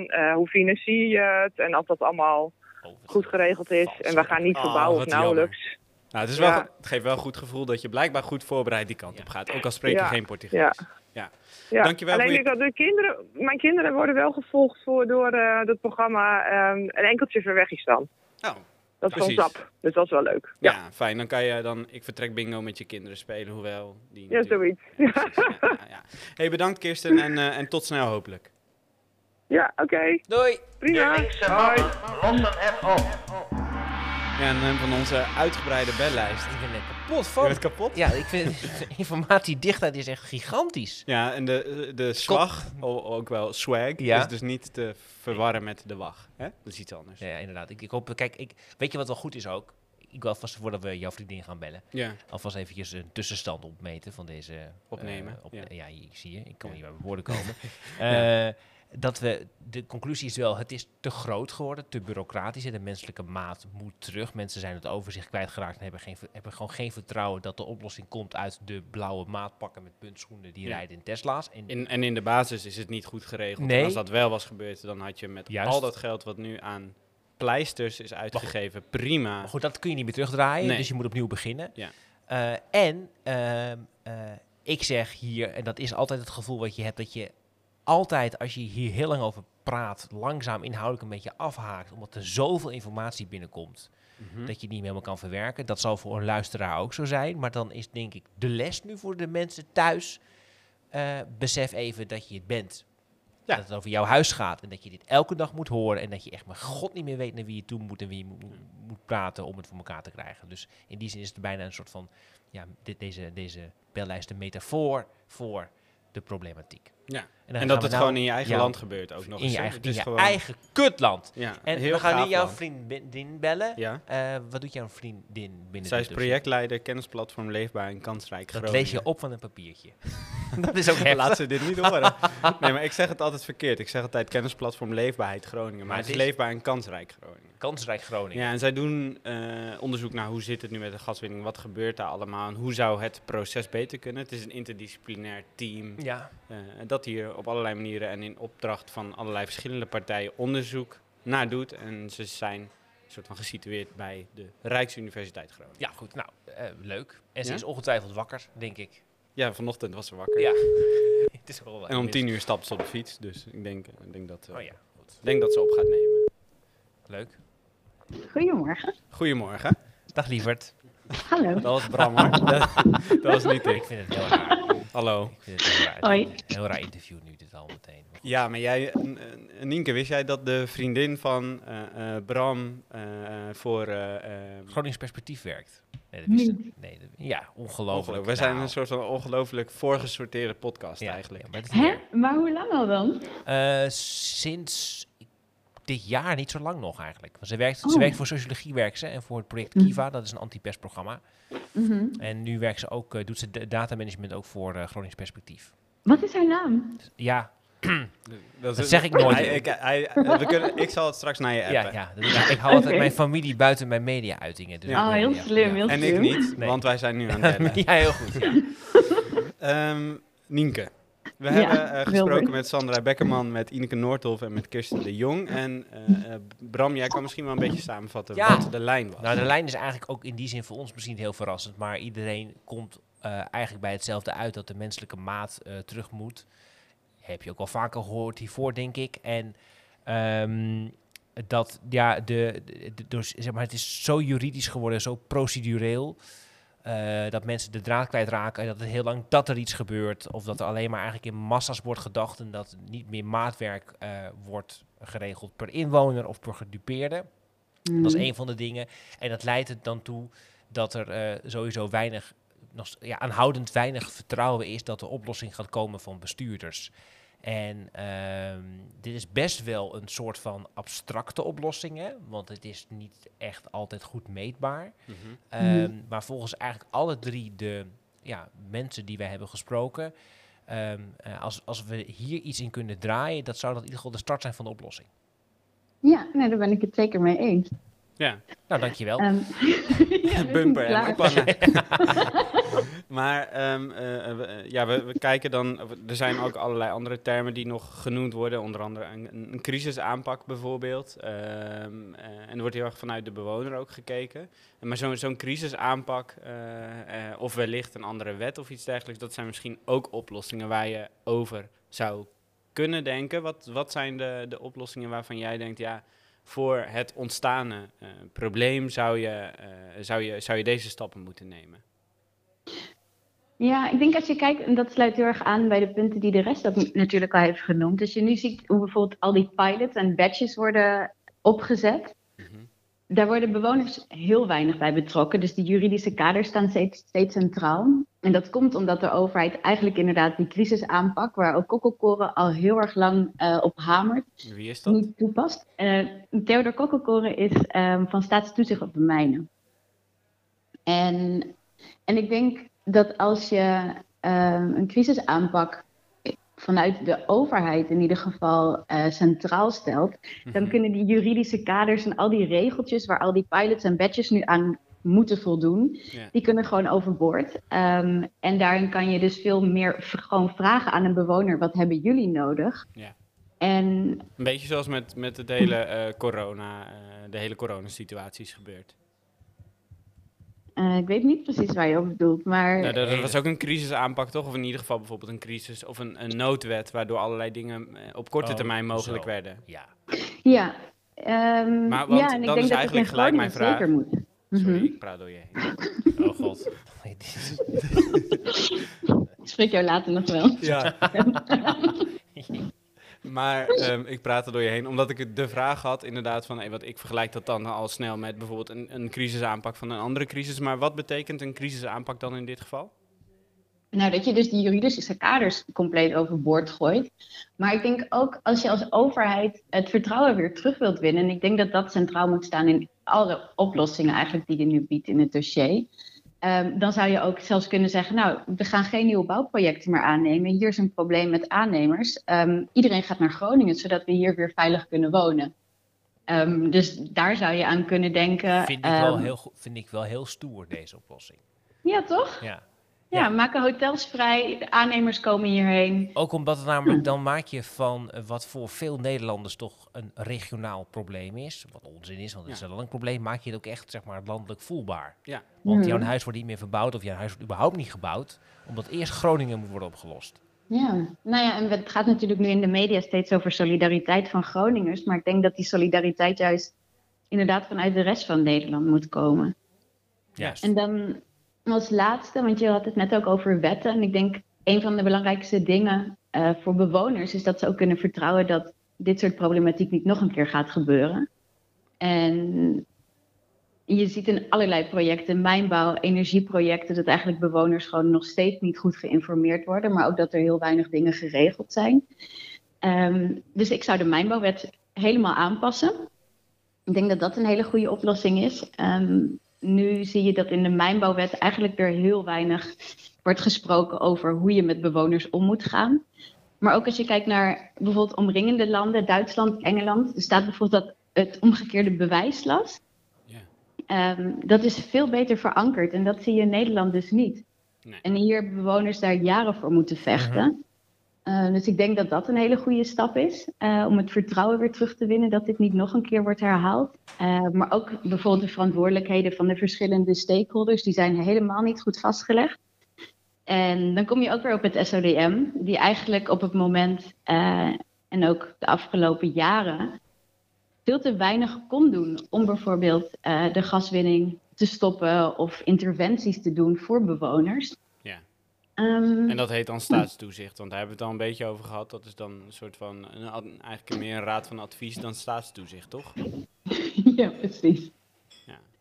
Speaker 9: Eh, hoe financier je het? En als dat allemaal
Speaker 1: Oh,
Speaker 9: goed geregeld is. En we gaan niet
Speaker 2: Oh,
Speaker 9: verbouwen of
Speaker 2: jammer.
Speaker 9: nauwelijks.
Speaker 2: Nou, het, is wel,
Speaker 9: Ja.
Speaker 2: het geeft wel een goed gevoel dat je blijkbaar goed voorbereid die kant op gaat. Ook al spreek je
Speaker 9: Ja.
Speaker 2: geen Portugees.
Speaker 9: Ja.
Speaker 2: Ja.
Speaker 9: Ja.
Speaker 2: Dankjewel
Speaker 9: Alleen
Speaker 2: je-
Speaker 9: ik dat de kinderen, mijn kinderen worden wel gevolgd voor, door eh dat programma ehm, Een enkeltje ver weg is dan.
Speaker 2: Oh,
Speaker 9: Dat is
Speaker 2: Precies.
Speaker 9: gewoon tap. Dus dat is wel leuk.
Speaker 2: ja.
Speaker 9: Ja,
Speaker 2: fijn. Dan kan je dan Ik Vertrek Bingo met je kinderen spelen, hoewel... Die
Speaker 9: ja,
Speaker 2: natuurlijk-
Speaker 9: zoiets.
Speaker 2: Ja, ja. Hey, bedankt Kirsten en, eh, en tot snel hopelijk.
Speaker 9: ja, oké.
Speaker 1: Doei!
Speaker 9: Prima.
Speaker 6: De linkse
Speaker 9: Hoi.
Speaker 6: mannen lossen het op.
Speaker 2: Ja, en eh, van onze uitgebreide bellijst.
Speaker 1: Ik ben net kapot
Speaker 2: Je
Speaker 1: van.
Speaker 2: bent kapot?
Speaker 1: Ja, ik vind de informatiedichtheid is echt gigantisch.
Speaker 2: Ja, en de, de swag, o- ook wel swag,
Speaker 1: Ja.
Speaker 2: is dus niet te verwarren met de wag. Hè? Dat is iets anders.
Speaker 1: Ja, inderdaad. Ik, ik hoop, kijk, ik, weet je wat wel goed is ook? Ik wil alvast voordat we jouw vriendin gaan bellen,
Speaker 2: Ja.
Speaker 1: alvast eventjes een tussenstand opmeten van deze... eh,
Speaker 2: Opnemen,
Speaker 1: op,
Speaker 2: ja.
Speaker 1: ja. hier zie je. Ik kan niet bij mijn woorden komen. Eh, dat we, de conclusie is wel, het is te groot geworden, te bureaucratisch. en De menselijke maat moet terug. Mensen zijn het overzicht kwijtgeraakt en hebben, geen, hebben gewoon geen vertrouwen dat de oplossing komt uit de blauwe maatpakken met puntschoenen die
Speaker 2: Ja.
Speaker 1: rijden in Tesla's. En
Speaker 2: In, en in de basis is het niet goed geregeld.
Speaker 1: Nee.
Speaker 2: En als dat wel was gebeurd, dan had je met
Speaker 1: Juist.
Speaker 2: al dat geld wat nu aan pleisters is uitgegeven, prima.
Speaker 1: Maar goed, dat kun je niet meer terugdraaien,
Speaker 2: Nee.
Speaker 1: dus je moet opnieuw beginnen.
Speaker 2: Ja.
Speaker 1: Eh, en ehm, eh, ik zeg hier, en dat is altijd het gevoel wat je hebt, dat je altijd, als je hier heel lang over praat, langzaam inhoudelijk een beetje afhaakt, omdat er zoveel informatie binnenkomt,
Speaker 2: Mhm.
Speaker 1: dat je het niet meer helemaal kan verwerken. Dat zal voor een luisteraar ook zo zijn, maar dan is denk ik de les nu voor de mensen thuis, eh, besef even dat je het bent.
Speaker 2: Ja.
Speaker 1: Dat het over jouw huis gaat en dat je dit elke dag moet horen en dat je echt maar god niet meer weet naar wie je toe moet en wie je moet, moet praten om het voor elkaar te krijgen. Dus in die zin is het bijna een soort van, ja, dit, deze, deze bellijst een metafoor voor de problematiek.
Speaker 2: Ja. En, dat het
Speaker 1: nou-
Speaker 2: gewoon in je eigen land gebeurt ook nog
Speaker 1: In
Speaker 2: eens.
Speaker 1: je eigen, in je
Speaker 2: gewoon-
Speaker 1: eigen kutland.
Speaker 2: Ja,
Speaker 1: En we gaan nu jouw
Speaker 2: land.
Speaker 1: vriendin bellen.
Speaker 2: Ja.
Speaker 1: Eh, wat doet jouw vriendin binnen
Speaker 2: Zij is projectleider kennisplatform Leefbaar en Kansrijk
Speaker 1: Dat
Speaker 2: Groningen.
Speaker 1: lees je op van een papiertje. dat is ook heftig.
Speaker 2: Laat ze dit niet horen. nee, maar ik zeg het altijd verkeerd. Ik zeg altijd kennisplatform Leefbaarheid Groningen. Maar,
Speaker 1: Maar
Speaker 2: het is Leefbaar en Kansrijk Groningen.
Speaker 1: Kansrijk Groningen.
Speaker 2: Ja, en zij doen eh, onderzoek naar hoe zit het nu met de gaswinning, wat gebeurt daar allemaal en hoe zou het proces beter kunnen. Het is een interdisciplinair team
Speaker 1: Ja.
Speaker 2: eh, dat hier op allerlei manieren en in opdracht van allerlei verschillende partijen onderzoek naar doet. En ze zijn een soort van gesitueerd bij de Rijksuniversiteit Groningen.
Speaker 1: Ja, goed. Nou, eh, leuk. En ze
Speaker 2: Ja?
Speaker 1: is ongetwijfeld wakker, denk ik.
Speaker 2: Ja, vanochtend was ze wakker.
Speaker 1: Ja. Het is wel
Speaker 2: En om tien uur stapt ze op de fiets, dus ik denk, ik denk, dat, eh,
Speaker 1: Oh ja, goed.
Speaker 2: denk dat ze op gaat nemen.
Speaker 1: Leuk.
Speaker 10: Goedemorgen.
Speaker 2: Goedemorgen.
Speaker 1: Dag lieverd.
Speaker 10: Hallo.
Speaker 2: Dat was Bram dat, dat was niet
Speaker 1: Ik
Speaker 2: ik.
Speaker 1: vind het heel raar.
Speaker 2: Hallo.
Speaker 1: Ik vind het heel raar.
Speaker 10: Hoi.
Speaker 1: Heel raar interview nu dit al meteen. Maar.
Speaker 2: Ja, maar jij, Nienke, wist jij dat de vriendin van eh, eh, Bram eh, voor... eh, eh,
Speaker 1: Gronings perspectief werkt. Nee, dat wist nee, dat- ja, ongelooflijk.
Speaker 2: We zijn
Speaker 1: Nou,
Speaker 2: een soort van ongelooflijk voorgesorteerde podcast
Speaker 1: ja,
Speaker 2: eigenlijk.
Speaker 1: ja, maar
Speaker 10: Hè? Maar hoe lang al dan?
Speaker 1: Eh, sinds dit jaar niet zo lang nog eigenlijk. Want ze werkt, ze
Speaker 10: Oh.
Speaker 1: werkt voor sociologie werkt ze en voor het project
Speaker 10: Mhm.
Speaker 1: Kiva, dat is een anti-pestprogramma.
Speaker 10: Mhm.
Speaker 1: En nu werkt ze ook, eh, doet ze de datamanagement ook voor eh, Gronings Perspectief.
Speaker 10: Wat is haar naam?
Speaker 1: Ja,
Speaker 2: Dat,
Speaker 1: zeg ik nooit.
Speaker 2: Hij, ik, hij, we kunnen, ik zal het straks naar je appen.
Speaker 1: ja, ja, ik. hou altijd mijn familie buiten mijn media-uitingen. Dus
Speaker 10: Oh,
Speaker 1: ik-
Speaker 10: heel
Speaker 1: ja,
Speaker 10: slim,
Speaker 1: ja.
Speaker 10: heel
Speaker 2: En ik
Speaker 10: slim.
Speaker 2: niet,
Speaker 1: Nee.
Speaker 2: want wij zijn nu aan het
Speaker 1: ja, heel goed. Ja.
Speaker 2: Ehm, Nienke, we
Speaker 10: Ja,
Speaker 2: hebben eh, gesproken met Sandra Bekkerman, met Ineke Noordhoff en met Kirsten de Jong. En eh, eh, Bram, jij kan misschien wel een beetje samenvatten
Speaker 1: Ja.
Speaker 2: wat de lijn was.
Speaker 1: Nou, de lijn is eigenlijk ook in die zin voor ons misschien heel verrassend. Maar iedereen komt eh, eigenlijk bij hetzelfde uit dat de menselijke maat eh, terug moet. Heb je ook al vaker gehoord hiervoor, denk ik. En ehm, dat, ja, de, de, de- dus, zeg maar, het is zo juridisch geworden, zo procedureel. Eh, dat mensen de draad kwijtraken en dat het heel lang dat er iets gebeurt. Of dat er alleen maar eigenlijk in massa's wordt gedacht en dat niet meer maatwerk eh, wordt geregeld per inwoner of per gedupeerde.
Speaker 10: Mm.
Speaker 1: Dat is een van de dingen. En dat leidt er dan toe dat er eh, sowieso weinig, nog, ja, aanhoudend weinig vertrouwen is dat de oplossing gaat komen van bestuurders. En ehm, dit is best wel een soort van abstracte oplossing, hè? want het is niet echt altijd goed meetbaar.
Speaker 2: Mhm.
Speaker 1: Ehm, Maar volgens eigenlijk alle drie de ja, mensen die wij hebben gesproken, ehm, eh, als, als we hier iets in kunnen draaien, dat zou dat in ieder geval de start zijn van de oplossing.
Speaker 10: Ja, nee, daar ben ik het zeker mee eens.
Speaker 2: Ja,
Speaker 1: Nou, dankjewel.
Speaker 10: Ehm, ja,
Speaker 2: bumper en maar ehm, eh, we, eh, ja, we, we kijken dan, er zijn ook allerlei andere termen die nog genoemd worden, onder andere een, een, crisisaanpak bijvoorbeeld. Ehm, eh, en er wordt heel erg vanuit de bewoner ook gekeken. Maar zo'n zo'n crisisaanpak, eh, eh, of wellicht een andere wet of iets dergelijks, dat zijn misschien ook oplossingen waar je over zou kunnen denken. Wat, wat zijn de, de oplossingen waarvan jij denkt, ja, voor het ontstane eh, probleem zou je, eh, zou, je, zou je deze stappen moeten nemen?
Speaker 10: Ja, ik denk als je kijkt, en dat sluit heel erg aan bij de punten die de rest ook natuurlijk al heeft genoemd. Als je nu ziet hoe bijvoorbeeld al die pilots en badges worden opgezet,
Speaker 2: Mhm.
Speaker 10: Daar worden bewoners heel weinig bij betrokken. Dus die juridische kaders staan steeds, steeds centraal. En dat komt omdat de overheid eigenlijk inderdaad die crisisaanpak, waar ook Kokkelkoren al heel erg lang eh, op hamert,
Speaker 2: Wie is dat?
Speaker 10: niet toepast. Eh Theodor Kokkelkoren is ehm, van staatstoezicht op de mijnen. En, en ik denk dat als je ehm, een crisisaanpak vanuit de overheid in ieder geval eh, centraal stelt, dan
Speaker 2: Mhm.
Speaker 10: kunnen die juridische kaders en al die regeltjes waar al die pilots en badges nu aan moeten voldoen,
Speaker 2: Ja.
Speaker 10: die kunnen gewoon overboord. Ehm, en daarin kan je dus veel meer gewoon vragen aan een bewoner, wat hebben jullie nodig?
Speaker 2: Ja.
Speaker 10: En
Speaker 2: Een beetje zoals met, met het hele eh, corona, eh, de hele coronasituatie is gebeurd.
Speaker 10: Eh, ik weet niet precies waar je op bedoelt, maar
Speaker 2: Nou, dat, dat was ook een crisisaanpak, toch? Of in ieder geval bijvoorbeeld een crisis of een, een noodwet, waardoor allerlei dingen eh, op korte
Speaker 1: Oh,
Speaker 2: termijn mogelijk
Speaker 1: zo.
Speaker 2: werden.
Speaker 1: Ja.
Speaker 10: ja. ehm,
Speaker 2: Maar want
Speaker 10: ja, en ik
Speaker 2: dan
Speaker 10: denk
Speaker 2: is
Speaker 10: dat in
Speaker 2: eigenlijk gelijk mijn
Speaker 10: zeker moet.
Speaker 2: Sorry,
Speaker 10: Mhm.
Speaker 2: ik praat door je heen.
Speaker 1: Oh god. Is-
Speaker 10: Ik spreek jou later nog wel.
Speaker 2: Ja. maar ehm, ik praat er door je heen, omdat ik de vraag had inderdaad van, hey, wat, ik vergelijk dat dan al snel met bijvoorbeeld een, een crisisaanpak van een andere crisis. Maar wat betekent een crisisaanpak dan in dit geval?
Speaker 10: Nou, dat je dus die juridische kaders compleet overboord gooit. Maar ik denk ook als je als overheid het vertrouwen weer terug wilt winnen. En ik denk dat dat centraal moet staan in alle oplossingen eigenlijk die je nu biedt in het dossier. Ehm, dan zou je ook zelfs kunnen zeggen, nou, we gaan geen nieuwe bouwprojecten meer aannemen. Hier is een probleem met aannemers. Ehm, iedereen gaat naar Groningen, zodat we hier weer veilig kunnen wonen. Ehm, dus daar zou je aan kunnen denken.
Speaker 1: Vind ik, wel heel, vind ik wel heel stoer, deze oplossing.
Speaker 10: Ja, toch?
Speaker 1: Ja.
Speaker 10: Ja, maken hotels vrij, de aannemers komen hierheen.
Speaker 1: Ook omdat het namelijk, dan maak je van eh, wat voor veel Nederlanders toch een regionaal probleem is, wat onzin is, want het is een landelijk probleem, maak je het ook echt zeg maar landelijk voelbaar.
Speaker 2: Ja.
Speaker 1: Want jouw huis wordt niet meer verbouwd of jouw huis wordt überhaupt niet gebouwd, omdat eerst Groningen moet worden opgelost.
Speaker 10: Ja, nou ja, en het gaat natuurlijk nu in de media steeds over solidariteit van Groningers. Maar ik denk dat die solidariteit juist inderdaad vanuit de rest van Nederland moet komen.
Speaker 1: Juist.
Speaker 10: En dan als laatste, want je had het net ook over wetten. En ik denk een van de belangrijkste dingen eh, voor bewoners is dat ze ook kunnen vertrouwen dat dit soort problematiek niet nog een keer gaat gebeuren. En je ziet in allerlei projecten, mijnbouw, energieprojecten, dat eigenlijk bewoners gewoon nog steeds niet goed geïnformeerd worden, maar ook dat er heel weinig dingen geregeld zijn. Ehm, dus ik zou de mijnbouwwet helemaal aanpassen. Ik denk dat dat een hele goede oplossing is. Ehm, nu zie je dat in de mijnbouwwet eigenlijk weer heel weinig wordt gesproken over hoe je met bewoners om moet gaan. Maar ook als je kijkt naar bijvoorbeeld omringende landen, Duitsland, Engeland, er staat bijvoorbeeld dat het omgekeerde bewijslast. Ehm, dat is veel beter verankerd en dat zie je in Nederland dus niet. En hier hebben bewoners daar jaren voor moeten vechten. Eh, dus ik denk dat dat een hele goede stap is eh, om het vertrouwen weer terug te winnen dat dit niet nog een keer wordt herhaald. Eh, maar ook bijvoorbeeld de verantwoordelijkheden van de verschillende stakeholders, die zijn helemaal niet goed vastgelegd. En dan kom je ook weer op het SODM, die eigenlijk op het moment en ook de afgelopen jaren veel te weinig kon doen om bijvoorbeeld de gaswinning te stoppen of interventies te doen voor bewoners.
Speaker 2: Ja.
Speaker 10: Ehm,
Speaker 2: En dat heet dan staatstoezicht, want daar hebben we het al een beetje over gehad. Dat is dan een soort van, een, eigenlijk meer een raad van advies dan staatstoezicht, toch?
Speaker 10: ja, precies.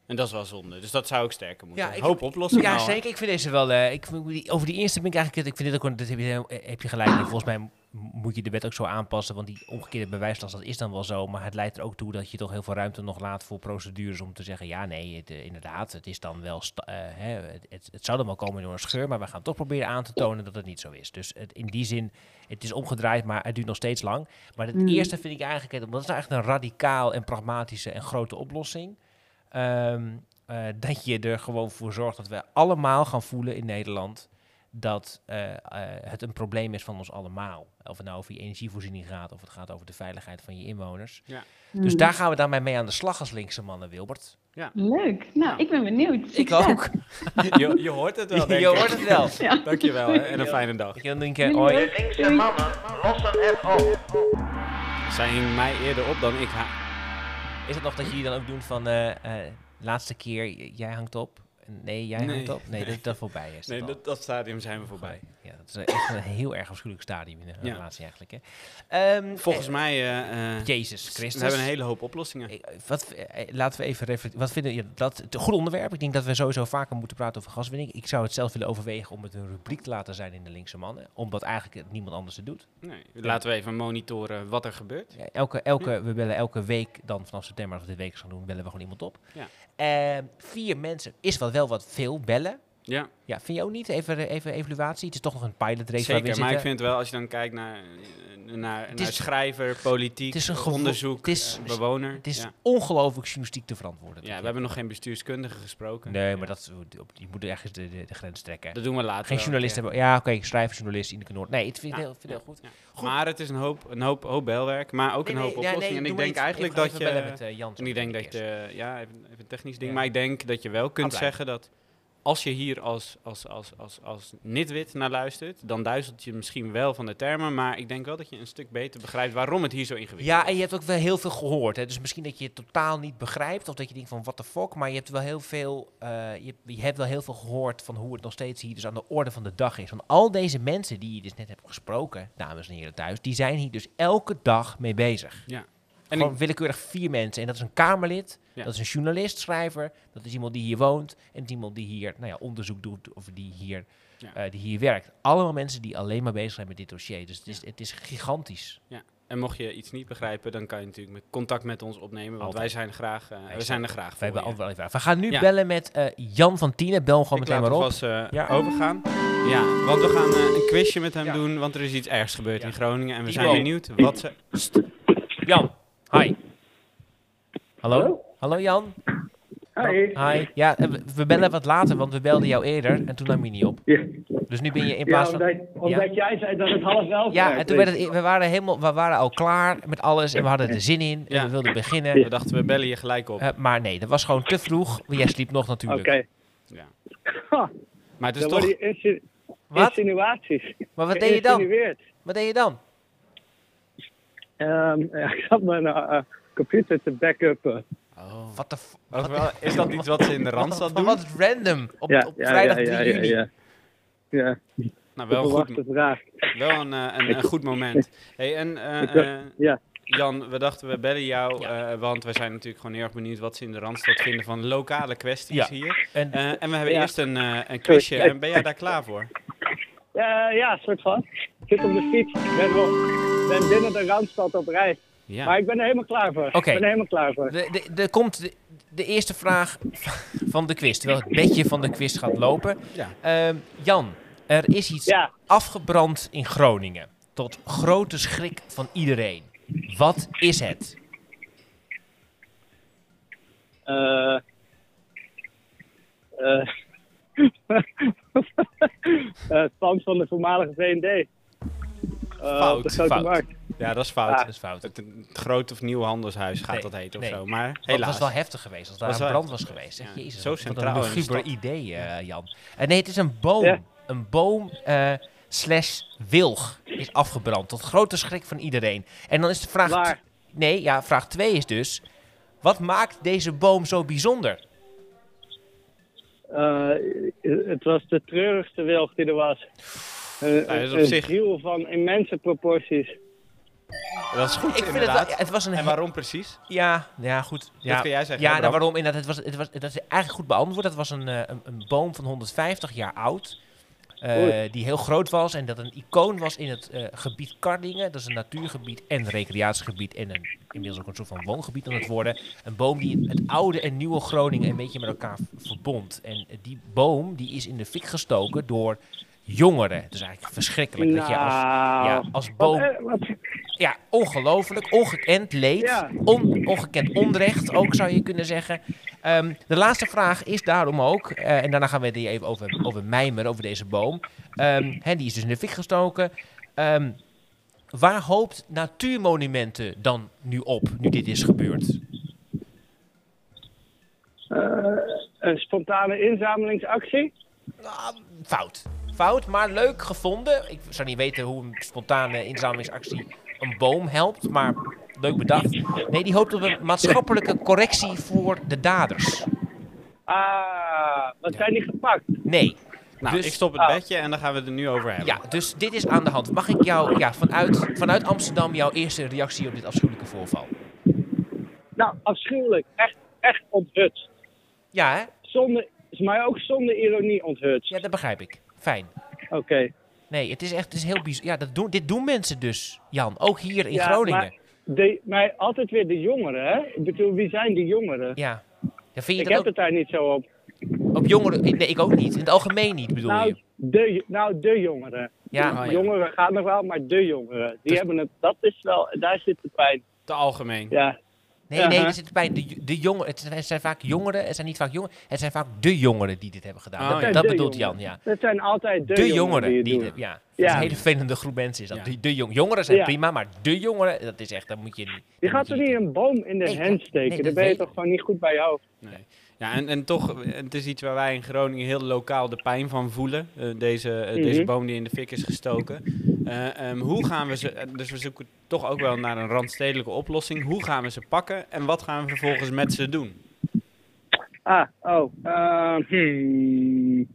Speaker 2: En dat is wel zonde, dus dat zou ook sterker moeten.
Speaker 1: Ja, ik-
Speaker 2: Hoop oplossingen
Speaker 1: Ja,
Speaker 2: al,
Speaker 1: zeker. Ik vind deze wel. eh, ik, over die eerste ben ik eigenlijk. Ik vind dit ook. een- Dat heb je, heb je gelijk. Volgens mij moet je de wet ook zo aanpassen. Want die omgekeerde bewijslast, dat is dan wel zo. Maar het leidt er ook toe dat je toch heel veel ruimte nog laat voor procedures. Om te zeggen: ja, nee, het, eh, inderdaad. Het is dan wel. eh, hè, het, het, zou dan wel komen door een scheur. Maar we gaan toch proberen aan te tonen dat het niet zo is. Dus het, in die zin. Het is omgedraaid, maar het duurt nog steeds lang. Maar het
Speaker 10: Mm.
Speaker 1: eerste vind ik eigenlijk, omdat het is nou echt een radicaal en pragmatische en grote oplossing. Ehm, eh, dat je er gewoon voor zorgt dat we allemaal gaan voelen in Nederland dat eh, eh, het een probleem is van ons allemaal. Of het nou over je energievoorziening gaat, of het gaat over de veiligheid van je inwoners.
Speaker 2: Ja.
Speaker 1: Dus
Speaker 10: Hmm.
Speaker 1: daar gaan we dan mee aan de slag als linkse mannen, Wilbert.
Speaker 2: Ja.
Speaker 10: Leuk. Nou, ik ben benieuwd.
Speaker 1: Ik ook.
Speaker 2: Je, je hoort het wel, denk
Speaker 1: Je
Speaker 2: ik.
Speaker 1: hoort het wel.
Speaker 10: Ja.
Speaker 2: Dankjewel, hè, en een fijne dag.
Speaker 1: Ik wil een keer, hoi.
Speaker 6: De linkse mannen lossen het op.
Speaker 2: Zij hing mij eerder op dan ik haar.
Speaker 1: Is het nog dat jullie dan ook doen van eh, eh, laatste keer, j- jij hangt op? Nee, jij
Speaker 2: Nee.
Speaker 1: hangt op? Nee, dat dat voorbij. Is
Speaker 2: Nee, dat, dat stadium zijn we voorbij.
Speaker 1: Ja, dat is echt een heel erg afschuwelijk stadium in de
Speaker 2: Ja.
Speaker 1: relatie eigenlijk. Hè. Ehm,
Speaker 2: Volgens
Speaker 1: eh,
Speaker 2: mij... eh, eh,
Speaker 1: Jezus Christus.
Speaker 2: We hebben een hele hoop oplossingen.
Speaker 1: Wat, eh, laten we even reflecteren. Wat vinden ja, dat het een goed onderwerp? Ik denk dat we sowieso vaker moeten praten over gaswinning. Ik zou het zelf willen overwegen om het een rubriek te laten zijn in de linkse mannen, omdat eigenlijk niemand anders het doet.
Speaker 2: Nee, laten we even monitoren wat er gebeurt.
Speaker 1: Ja, elke, elke, We bellen elke week dan vanaf september, als we dit week gaan doen, bellen we gewoon iemand op.
Speaker 2: Ja.
Speaker 1: Eh, vier mensen is wel wel wat veel bellen.
Speaker 2: Ja,
Speaker 1: Ja, vind je ook niet? Even, even evaluatie. Het is toch nog een pilot race waar we
Speaker 2: zeker.
Speaker 1: in
Speaker 2: Maar ik vind wel, als je dan kijkt naar, eh, naar,
Speaker 1: Het
Speaker 2: naar
Speaker 1: is-
Speaker 2: schrijver, politiek,
Speaker 1: het is een
Speaker 2: onderzoek,
Speaker 1: het is-
Speaker 2: eh, bewoner.
Speaker 1: Het is
Speaker 2: ja.
Speaker 1: ongelooflijk journalistiek te verantwoorden.
Speaker 2: ja, we hebben nog geen bestuurskundige gesproken.
Speaker 1: Nee, maar dat, die moeten ergens de, de, de grens trekken.
Speaker 2: Dat doen we later
Speaker 1: Geen
Speaker 2: ja.
Speaker 1: hebben. Ja, oké, schrijver, journalist, Ineke Noord. Nee, het vind ik heel, vind goed.
Speaker 2: ja. Maar het is een hoop, een hoop, hoop belwerk, maar ook een hoop
Speaker 1: nee, ja, nee,
Speaker 2: oplossingen. en ik denk eigenlijk dat je...
Speaker 1: eh,
Speaker 2: en ik denk dat je... Ja, even, een technisch ding. Maar ik denk dat je wel kunt zeggen dat... Als je hier als, als, als, als, als nitwit naar luistert, dan duizelt je misschien wel van de termen. Maar ik denk wel dat je een stuk beter begrijpt waarom het hier zo ingewikkeld
Speaker 1: Ja,
Speaker 2: is.
Speaker 1: en je hebt ook wel heel veel gehoord. Hè? Dus misschien dat je het totaal niet begrijpt. Of dat je denkt van, what the fuck. Maar je hebt wel heel veel, eh, je, je hebt wel heel veel gehoord van hoe het nog steeds hier dus aan de orde van de dag is. Want al deze mensen die je dus net hebt gesproken, dames en heren thuis, die zijn hier dus elke dag mee bezig.
Speaker 2: Ja. En
Speaker 1: Gewoon
Speaker 2: ik-
Speaker 1: willekeurig vier mensen. En dat is een Kamerlid,
Speaker 2: Ja.
Speaker 1: dat is een journalist, schrijver, dat is iemand die hier woont en iemand die hier nou ja, onderzoek doet of die hier,
Speaker 2: Ja.
Speaker 1: eh, die hier werkt. Allemaal mensen die alleen maar bezig zijn met dit dossier. Dus het is, het is gigantisch.
Speaker 2: En mocht je iets niet begrijpen, dan kan je natuurlijk met contact met ons opnemen. Want
Speaker 1: Altijd.
Speaker 2: wij zijn, graag, we zijn er graag
Speaker 1: We
Speaker 2: voor.
Speaker 1: hebben altijd wel even. We gaan nu
Speaker 2: Ja.
Speaker 1: bellen met eh, Jan van Tienen. Bel hem gewoon
Speaker 2: Ik
Speaker 1: meteen maar op.
Speaker 2: alvast eh,
Speaker 1: Ja.
Speaker 2: overgaan. Ja, want we gaan een quizje met hem
Speaker 1: Ja.
Speaker 2: doen, want er is iets ergs gebeurd
Speaker 1: Ja.
Speaker 2: in Groningen. En we zijn benieuwd wat ze...
Speaker 1: Jan, hi. Hallo? Hallo, Jan.
Speaker 11: Hi.
Speaker 1: Hi. Ja, eh, we, bellen wat later, want we belden jou eerder en toen nam je niet op.
Speaker 11: Ja.
Speaker 1: Dus nu ben je in
Speaker 11: Ja,
Speaker 1: plaats van...
Speaker 11: omdat, omdat jij zei dat het half elf
Speaker 1: Ja,
Speaker 11: werd,
Speaker 1: en toen
Speaker 11: weet
Speaker 1: werd het,
Speaker 11: je.
Speaker 1: we, waren helemaal, we waren al klaar met alles en we hadden er zin in en
Speaker 2: Ja.
Speaker 1: we wilden beginnen.
Speaker 2: We dachten, we bellen je gelijk op.
Speaker 1: Eh, maar nee, dat was gewoon te vroeg. Jij sliep nog natuurlijk.
Speaker 11: Oké.
Speaker 2: Ja.
Speaker 11: Ha,
Speaker 2: Maar het is
Speaker 11: dan
Speaker 2: toch...
Speaker 1: Wat?
Speaker 11: insinuaties.
Speaker 1: Maar wat deed je dan? Wat deed je dan?
Speaker 11: Ehm, ja, ik zat mijn eh, eh, computer te backuppen.
Speaker 2: Oh.
Speaker 1: Wat de...
Speaker 2: wel- is dat iets wat ze in de Randstad
Speaker 1: Wat,
Speaker 2: doen?
Speaker 1: wat random. Op,
Speaker 11: ja,
Speaker 1: op
Speaker 11: ja,
Speaker 1: vrijdag
Speaker 11: ja,
Speaker 1: 3
Speaker 11: ja, ja,
Speaker 1: juni.
Speaker 11: ja. Ja,
Speaker 2: Nou, wel goed,
Speaker 11: vraag.
Speaker 2: wel een, eh, een, een goed moment. Hey, en
Speaker 11: ja.
Speaker 2: Jan, we dachten we bellen jou,
Speaker 1: Ja.
Speaker 2: eh, want we zijn natuurlijk gewoon heel erg benieuwd wat ze in de Randstad vinden van lokale kwesties
Speaker 1: Ja.
Speaker 2: hier.
Speaker 1: En,
Speaker 2: Eh, en we hebben
Speaker 11: Ja.
Speaker 2: eerst een, eh, een quizje. En ben jij daar klaar voor?
Speaker 11: Ja, ja, soort van. Ik zit op de fiets. Ik ben, wel, ben binnen de Randstad op reis.
Speaker 2: Ja.
Speaker 11: Maar ik ben er helemaal klaar voor.
Speaker 1: Oké.
Speaker 11: Ik ben er helemaal klaar voor.
Speaker 1: de, de, de komt de, de eerste vraag van de quiz. Terwijl het bedje van de quiz gaat lopen.
Speaker 2: Ja.
Speaker 1: Ehm, Jan, er is iets
Speaker 11: Ja,
Speaker 1: afgebrand in Groningen. Tot grote schrik van iedereen. Wat is het?
Speaker 11: eh. eh, eh, het pand van de voormalige VND. Eh,
Speaker 2: Fout,
Speaker 1: fout.
Speaker 11: Markt.
Speaker 2: Ja, dat is fout.
Speaker 1: Dat is fout.
Speaker 2: Het, het groot of nieuw handelshuis gaat
Speaker 1: Nee,
Speaker 2: dat heten
Speaker 1: nee.
Speaker 2: of zo. Maar
Speaker 1: Het
Speaker 2: helaas.
Speaker 1: was wel heftig geweest als daar
Speaker 2: Was
Speaker 1: een brand was geweest. Zeg,
Speaker 2: Ja,
Speaker 1: Jezus,
Speaker 2: zo
Speaker 1: wat
Speaker 2: centraal
Speaker 1: een luguber idee, eh, Jan. Eh, nee, het is een boom.
Speaker 11: Ja.
Speaker 1: Een boom slash wilg is afgebrand. Tot grote schrik van iedereen. En dan is de vraag...
Speaker 11: Waar?
Speaker 1: Nee, ja, vraag 2 is dus... Wat maakt deze boom zo bijzonder?
Speaker 11: Eh, het was de treurigste wilg die er was. Eh,
Speaker 2: dat is op
Speaker 11: een
Speaker 2: zich-
Speaker 11: griel van immense proporties.
Speaker 2: Dat is goed,
Speaker 1: Ik vind het,
Speaker 2: inderdaad.
Speaker 1: wel, het was een
Speaker 2: En waarom precies?
Speaker 1: Ja, ja, goed. Ja,
Speaker 2: kun jij zeggen,
Speaker 1: Ja, nou, waarom? Inderdaad, het was, het was, dat is eigenlijk goed beantwoord. Het was een, eh, een, een boom van 150 jaar oud. eh, die heel groot was en dat een icoon was in het eh, gebied Kardingen. Dat is een natuurgebied en recreatiegebied en een, inmiddels ook een soort van woongebied aan het worden. Een boom die het oude en nieuwe Groningen een beetje met elkaar verbond. En die boom die is in de fik gestoken door jongeren. Het is eigenlijk verschrikkelijk dat je als,
Speaker 11: Nou,
Speaker 1: ja, als
Speaker 11: wat,
Speaker 1: boom...
Speaker 11: eh, wat-
Speaker 1: Ja, ongelooflijk. Ongekend leed.
Speaker 11: Ja.
Speaker 1: On- ongekend onrecht ook, zou je kunnen zeggen. Ehm, de laatste vraag is daarom ook, eh, en daarna gaan we het even over, over mijmeren, over deze boom. Hè, die is dus in de fik gestoken. Ehm, waar hoopt Natuurmonumenten dan nu op, nu dit is gebeurd?
Speaker 11: eh, een spontane inzamelingsactie.
Speaker 1: Nou, fout. Fout, maar leuk gevonden. Ik zou niet weten hoe een spontane inzamelingsactie een boom helpt, maar leuk bedacht. Nee, die hoopt op een maatschappelijke correctie voor de daders.
Speaker 11: Ah, wat zijn die gepakt?
Speaker 1: Nee.
Speaker 2: Nou,
Speaker 1: Dus-
Speaker 2: ik stop het
Speaker 11: oh.
Speaker 2: bedje en dan gaan we het er nu over hebben.
Speaker 1: Ja, dus dit is aan de hand. Mag ik jou ja, vanuit, vanuit Amsterdam jouw eerste reactie op dit afschuwelijke voorval?
Speaker 11: Nou, afschuwelijk. Echt, echt onthutst.
Speaker 1: Ja, hè?
Speaker 11: Zonder, is mij ook zonder ironie onthutst.
Speaker 1: Ja, dat begrijp ik. Fijn.
Speaker 11: Oké.
Speaker 1: Nee, het is echt het is heel bijzonder. Ja, dat doen, dit doen mensen dus, Jan. Ook hier in
Speaker 11: Ja,
Speaker 1: Groningen.
Speaker 11: Maar, de, maar altijd weer de jongeren, hè? Ik bedoel, wie zijn die jongeren?
Speaker 1: Ja. ja. Vind je
Speaker 11: ik heb
Speaker 1: ook
Speaker 11: het daar niet zo op.
Speaker 1: op jongeren? Nee, ik ook niet. In het algemeen niet, bedoel
Speaker 11: Nou
Speaker 1: je?
Speaker 11: de, nou, de jongeren.
Speaker 1: Ja,
Speaker 2: Oh, ja.
Speaker 11: Jongeren gaat nog wel, maar de jongeren. Die
Speaker 1: Dus-
Speaker 11: hebben het, dat is wel, daar zit de pijn.
Speaker 2: Te algemeen.
Speaker 11: Ja.
Speaker 1: Nee, nee, er zit bij de, de jongeren. Het zijn, het zijn vaak jongeren, het zijn niet vaak jongeren. Het zijn vaak de jongeren die dit hebben gedaan.
Speaker 2: Oh,
Speaker 1: dat
Speaker 2: ja.
Speaker 1: dat
Speaker 11: De
Speaker 1: bedoelt
Speaker 11: jongeren.
Speaker 1: Jan, ja.
Speaker 11: Dat zijn altijd de,
Speaker 1: De,
Speaker 11: jongeren,
Speaker 1: jongeren
Speaker 11: die het
Speaker 1: ja. Dat
Speaker 11: Ja.
Speaker 1: is een hele vervelende groep mensen is dat.
Speaker 2: Ja.
Speaker 1: De, de jong, jongeren zijn
Speaker 11: Ja.
Speaker 1: prima, maar de jongeren, dat is echt, dat moet je niet.
Speaker 11: Je gaat toch
Speaker 1: je
Speaker 11: niet een boom in de
Speaker 1: Nee,
Speaker 11: hand
Speaker 1: nee,
Speaker 11: steken?
Speaker 1: dat
Speaker 11: Dan ben je toch gewoon niet goed bij je hoofd?
Speaker 2: Nee. Ja, en, en toch, het is iets waar wij in Groningen heel lokaal de pijn van voelen. eh, deze, eh, deze
Speaker 11: Mhm.
Speaker 2: boom die in de fik is gestoken. Eh, ehm, hoe gaan we ze, dus we zoeken toch ook wel naar een randstedelijke oplossing. Hoe gaan we ze pakken en wat gaan we vervolgens met ze doen?
Speaker 11: Ah, oh. eh, hmm.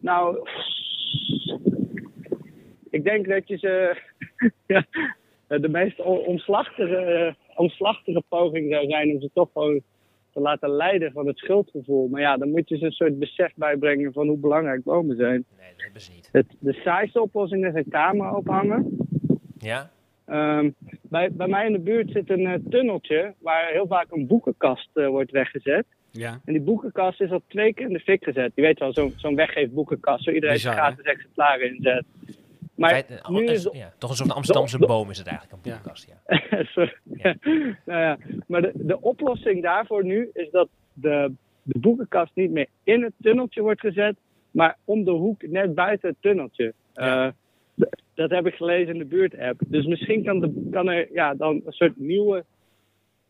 Speaker 11: Nou, ik denk dat je ze ja, de meest omslachtige omslachtige poging zou zijn om ze toch gewoon te laten leiden van het schuldgevoel. Maar ja, dan moet je ze een soort besef bijbrengen van hoe belangrijk bomen zijn.
Speaker 1: Nee, dat hebben ze niet.
Speaker 11: Het, de saaiste oplossing is een camera ophangen.
Speaker 1: Ja?
Speaker 11: Ehm, bij, bij mij in de buurt zit een eh, tunneltje waar heel vaak een boekenkast eh, wordt weggezet.
Speaker 2: Ja.
Speaker 11: En die boekenkast is al twee keer in de fik gezet. Je weet wel, zo'n zo'n weggeefboekenkast waar iedereen
Speaker 1: Bizar, hè?
Speaker 11: gratis exemplaren in zet. Maar
Speaker 1: eh,
Speaker 11: nu
Speaker 1: een-
Speaker 11: is
Speaker 1: ja, toch een soort Amsterdamse boom is het eigenlijk, een boekenkast. Ja.
Speaker 11: Sorry. nou ja, maar de, de oplossing daarvoor nu is dat de, de boekenkast niet meer in het tunneltje wordt gezet, maar om de hoek net buiten het tunneltje. Eh, dat heb ik gelezen in de buurt-app. Dus misschien kan, de, kan er ja, dan een soort nieuwe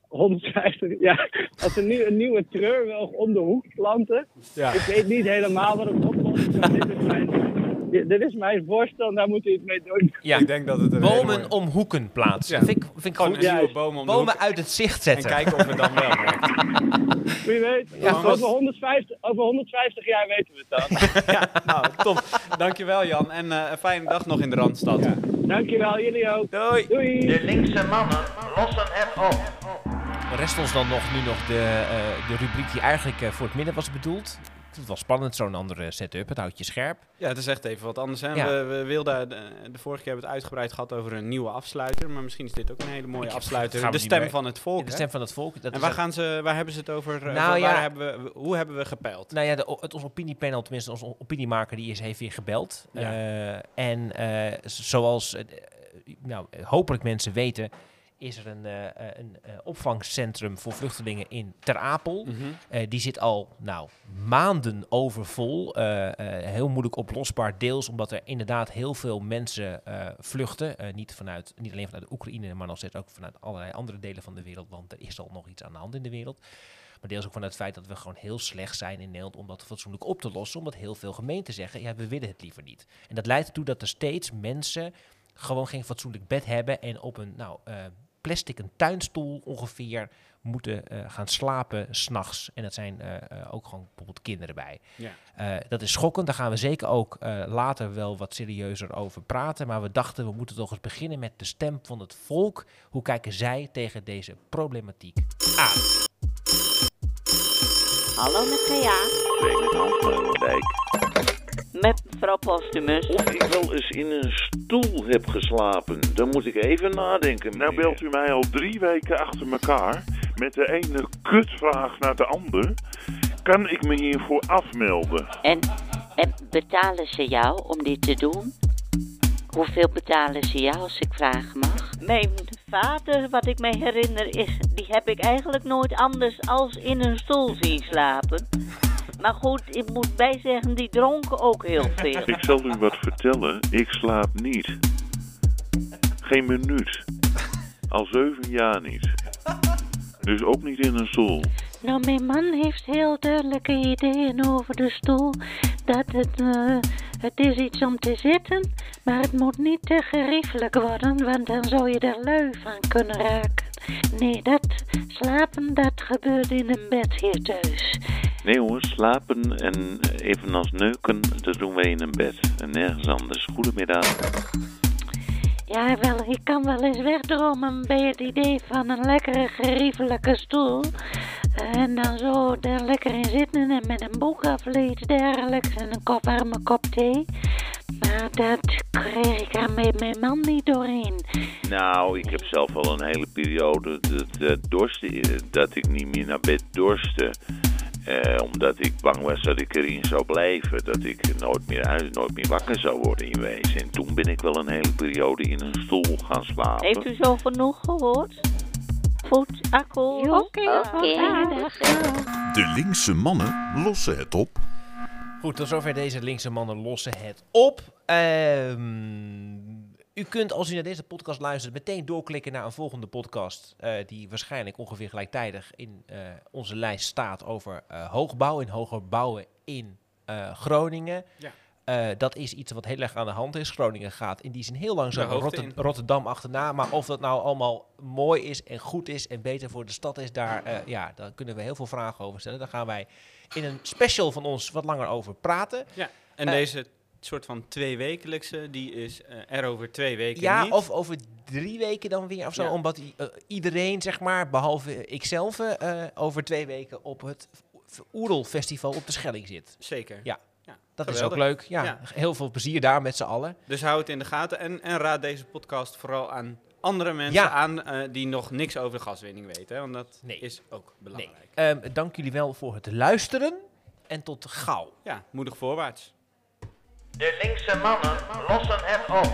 Speaker 11: 150, ja, als er nu een nieuwe treurwilg om de hoek planten.
Speaker 2: Ja.
Speaker 11: Ik weet niet helemaal wat het oplost, maar dit is mijn, dit dit is mijn voorstel en daar moet u het mee doen.
Speaker 1: Ja.
Speaker 2: Ik denk dat het
Speaker 1: Bomen
Speaker 2: mooie-
Speaker 1: om hoeken plaatsen.
Speaker 2: Ja.
Speaker 1: Vind, ik, vind ik
Speaker 2: Gewoon
Speaker 1: goed.
Speaker 2: een nieuwe boom om de
Speaker 1: Bomen
Speaker 2: hoek.
Speaker 1: uit het zicht zetten.
Speaker 2: En kijken of het dan wel werkt.
Speaker 11: Wie weet,
Speaker 1: Ja,
Speaker 11: over,
Speaker 1: goed.
Speaker 11: 150, over 150 jaar weten we het dan.
Speaker 2: ja, nou, top. Dankjewel Jan en eh, een fijne dag nog in de Randstad.
Speaker 11: Dankjewel, jullie ook.
Speaker 1: Doei.
Speaker 11: Doei.
Speaker 6: De linkse mannen lossen het op.
Speaker 1: Rest ons dan nog nu nog de, eh, de rubriek die eigenlijk eh, voor het midden was bedoeld. Het was spannend, zo'n andere setup. Het houdt je scherp.
Speaker 2: Ja, het is echt even wat anders. Hè?
Speaker 1: Ja.
Speaker 2: We, we wilden, de, de vorige keer hebben we het uitgebreid gehad over een nieuwe afsluiter. Maar misschien is dit ook een hele mooie afsluiter. De stem van het volk.
Speaker 1: De stem van het volk. Dat
Speaker 2: en waar, gaan ze, waar hebben ze het over? eh,
Speaker 1: Nou
Speaker 2: waar
Speaker 1: ja.
Speaker 2: hebben we, hoe hebben we gepeild?
Speaker 1: Nou ja, de, het, ons opiniepanel, tenminste onze opiniemaker, die is, heeft weer gebeld. Eh, en eh, zoals eh, eh, nou, hopelijk mensen weten, is er een, eh, een eh, opvangcentrum voor vluchtelingen in Ter Apel.
Speaker 2: Mhm.
Speaker 1: Die zit al nou, maanden overvol. Heel moeilijk oplosbaar. Deels omdat er inderdaad heel veel mensen vluchten. Niet, vanuit, niet alleen vanuit de Oekraïne, maar nog steeds ook vanuit allerlei andere delen van de wereld. Want er is al nog iets aan de hand in de wereld. Maar deels ook vanuit het feit dat we gewoon heel slecht zijn in Nederland om dat fatsoenlijk op te lossen. Omdat heel veel gemeenten zeggen, ja, we willen het liever niet. En dat leidt ertoe dat er steeds mensen gewoon geen fatsoenlijk bed hebben en op een nou, plastic een tuinstoel ongeveer moeten eh, gaan slapen s'nachts. En dat zijn eh, eh, ook gewoon bijvoorbeeld kinderen bij.
Speaker 2: Ja.
Speaker 1: Eh, dat is schokkend. Daar gaan we zeker ook eh, later wel wat serieuzer over praten. Maar we dachten, we moeten toch eens beginnen met de stem van het volk. Hoe kijken zij tegen deze problematiek aan?
Speaker 12: Hallo met Gea.
Speaker 13: Spreek met Hans.
Speaker 12: Met mevrouw Postumus.
Speaker 13: Of ik wel eens in een stoel heb geslapen, dan moet ik even nadenken.
Speaker 3: Nou belt u mij al drie weken achter elkaar met de ene kutvraag naar de ander. Kan ik me hiervoor afmelden?
Speaker 12: En, en betalen ze jou om dit te doen? Hoeveel betalen ze jou als ik vragen mag? Mijn vader, wat ik me herinner, is, die heb ik eigenlijk nooit anders als in een stoel zien slapen. Maar goed, ik moet bijzeggen, die dronken ook heel veel.
Speaker 3: Ik zal u wat vertellen. Ik slaap niet. Geen minuut. Al zeven jaar niet. Dus ook niet in een stoel.
Speaker 12: Nou, mijn man heeft heel duidelijke ideeën over de stoel. Dat het, eh, het is iets om te zitten, maar het moet niet te geriefelijk worden, want dan zou je er lui van kunnen raken. Nee, dat slapen, dat gebeurt in een bed hier thuis.
Speaker 13: Nee hoor, slapen en evenals neuken, dat doen wij in een bed. En nergens anders. Goedemiddag.
Speaker 12: Ja, wel, ik kan wel eens wegdromen bij het idee van een lekkere geriefelijke stoel. En dan zo er lekker in zitten en met een boek of iets dergelijks en een kop warme kop thee. Maar dat kreeg ik er met mijn man niet doorheen.
Speaker 13: Nou, ik heb zelf al een hele periode dat, dat, dorsten, dat ik niet meer naar bed dorstte. Eh, omdat ik bang was dat ik erin zou blijven. Dat ik nooit meer uit, nooit meer wakker zou worden in wezen. En toen ben ik wel een hele periode in een stoel gaan slapen.
Speaker 12: Heeft u zo genoeg gehoord? Goed, akkoord. Oké, dag.
Speaker 3: De linkse mannen lossen het op.
Speaker 1: Goed, tot zover deze linkse mannen lossen het op. Ehm, u kunt, als u naar deze podcast luistert, meteen doorklikken naar een volgende podcast. eh, die waarschijnlijk ongeveer gelijktijdig in eh, onze lijst staat over eh, hoogbouw en hoger bouwen in Groningen.
Speaker 2: Ja.
Speaker 1: Dat is iets wat heel erg aan de hand is. Groningen gaat in die zin heel langzaam Rotter-
Speaker 2: in.
Speaker 1: Rotterdam achterna. Maar of dat nou allemaal mooi is en goed is en beter voor de stad is, daar, ja, daar kunnen we heel veel vragen over stellen. Daar gaan wij in een special van ons wat langer over praten.
Speaker 2: Ja, en deze soort van tweewekelijkse, die is eh, er over twee weken
Speaker 1: Ja,
Speaker 2: niet.
Speaker 1: of over drie weken dan weer of zo.
Speaker 2: Ja.
Speaker 1: Omdat eh, iedereen, zeg maar, behalve ikzelf, eh, over twee weken op het Oerel Festival op de Schelling zit.
Speaker 2: Zeker.
Speaker 1: Ja,
Speaker 2: Ja,
Speaker 1: dat is ook leuk. Ja,
Speaker 2: Ja.
Speaker 1: heel veel plezier daar met z'n allen.
Speaker 2: Dus hou het in de gaten en, en raad deze podcast vooral aan andere mensen
Speaker 1: Ja.
Speaker 2: aan die nog niks over de gaswinning weten. Hè, want dat
Speaker 1: Nee.
Speaker 2: is ook belangrijk.
Speaker 1: Ehm, dank jullie wel voor het luisteren en tot gauw.
Speaker 2: Ja, moedig voorwaarts.
Speaker 6: De linkse mannen lossen het op.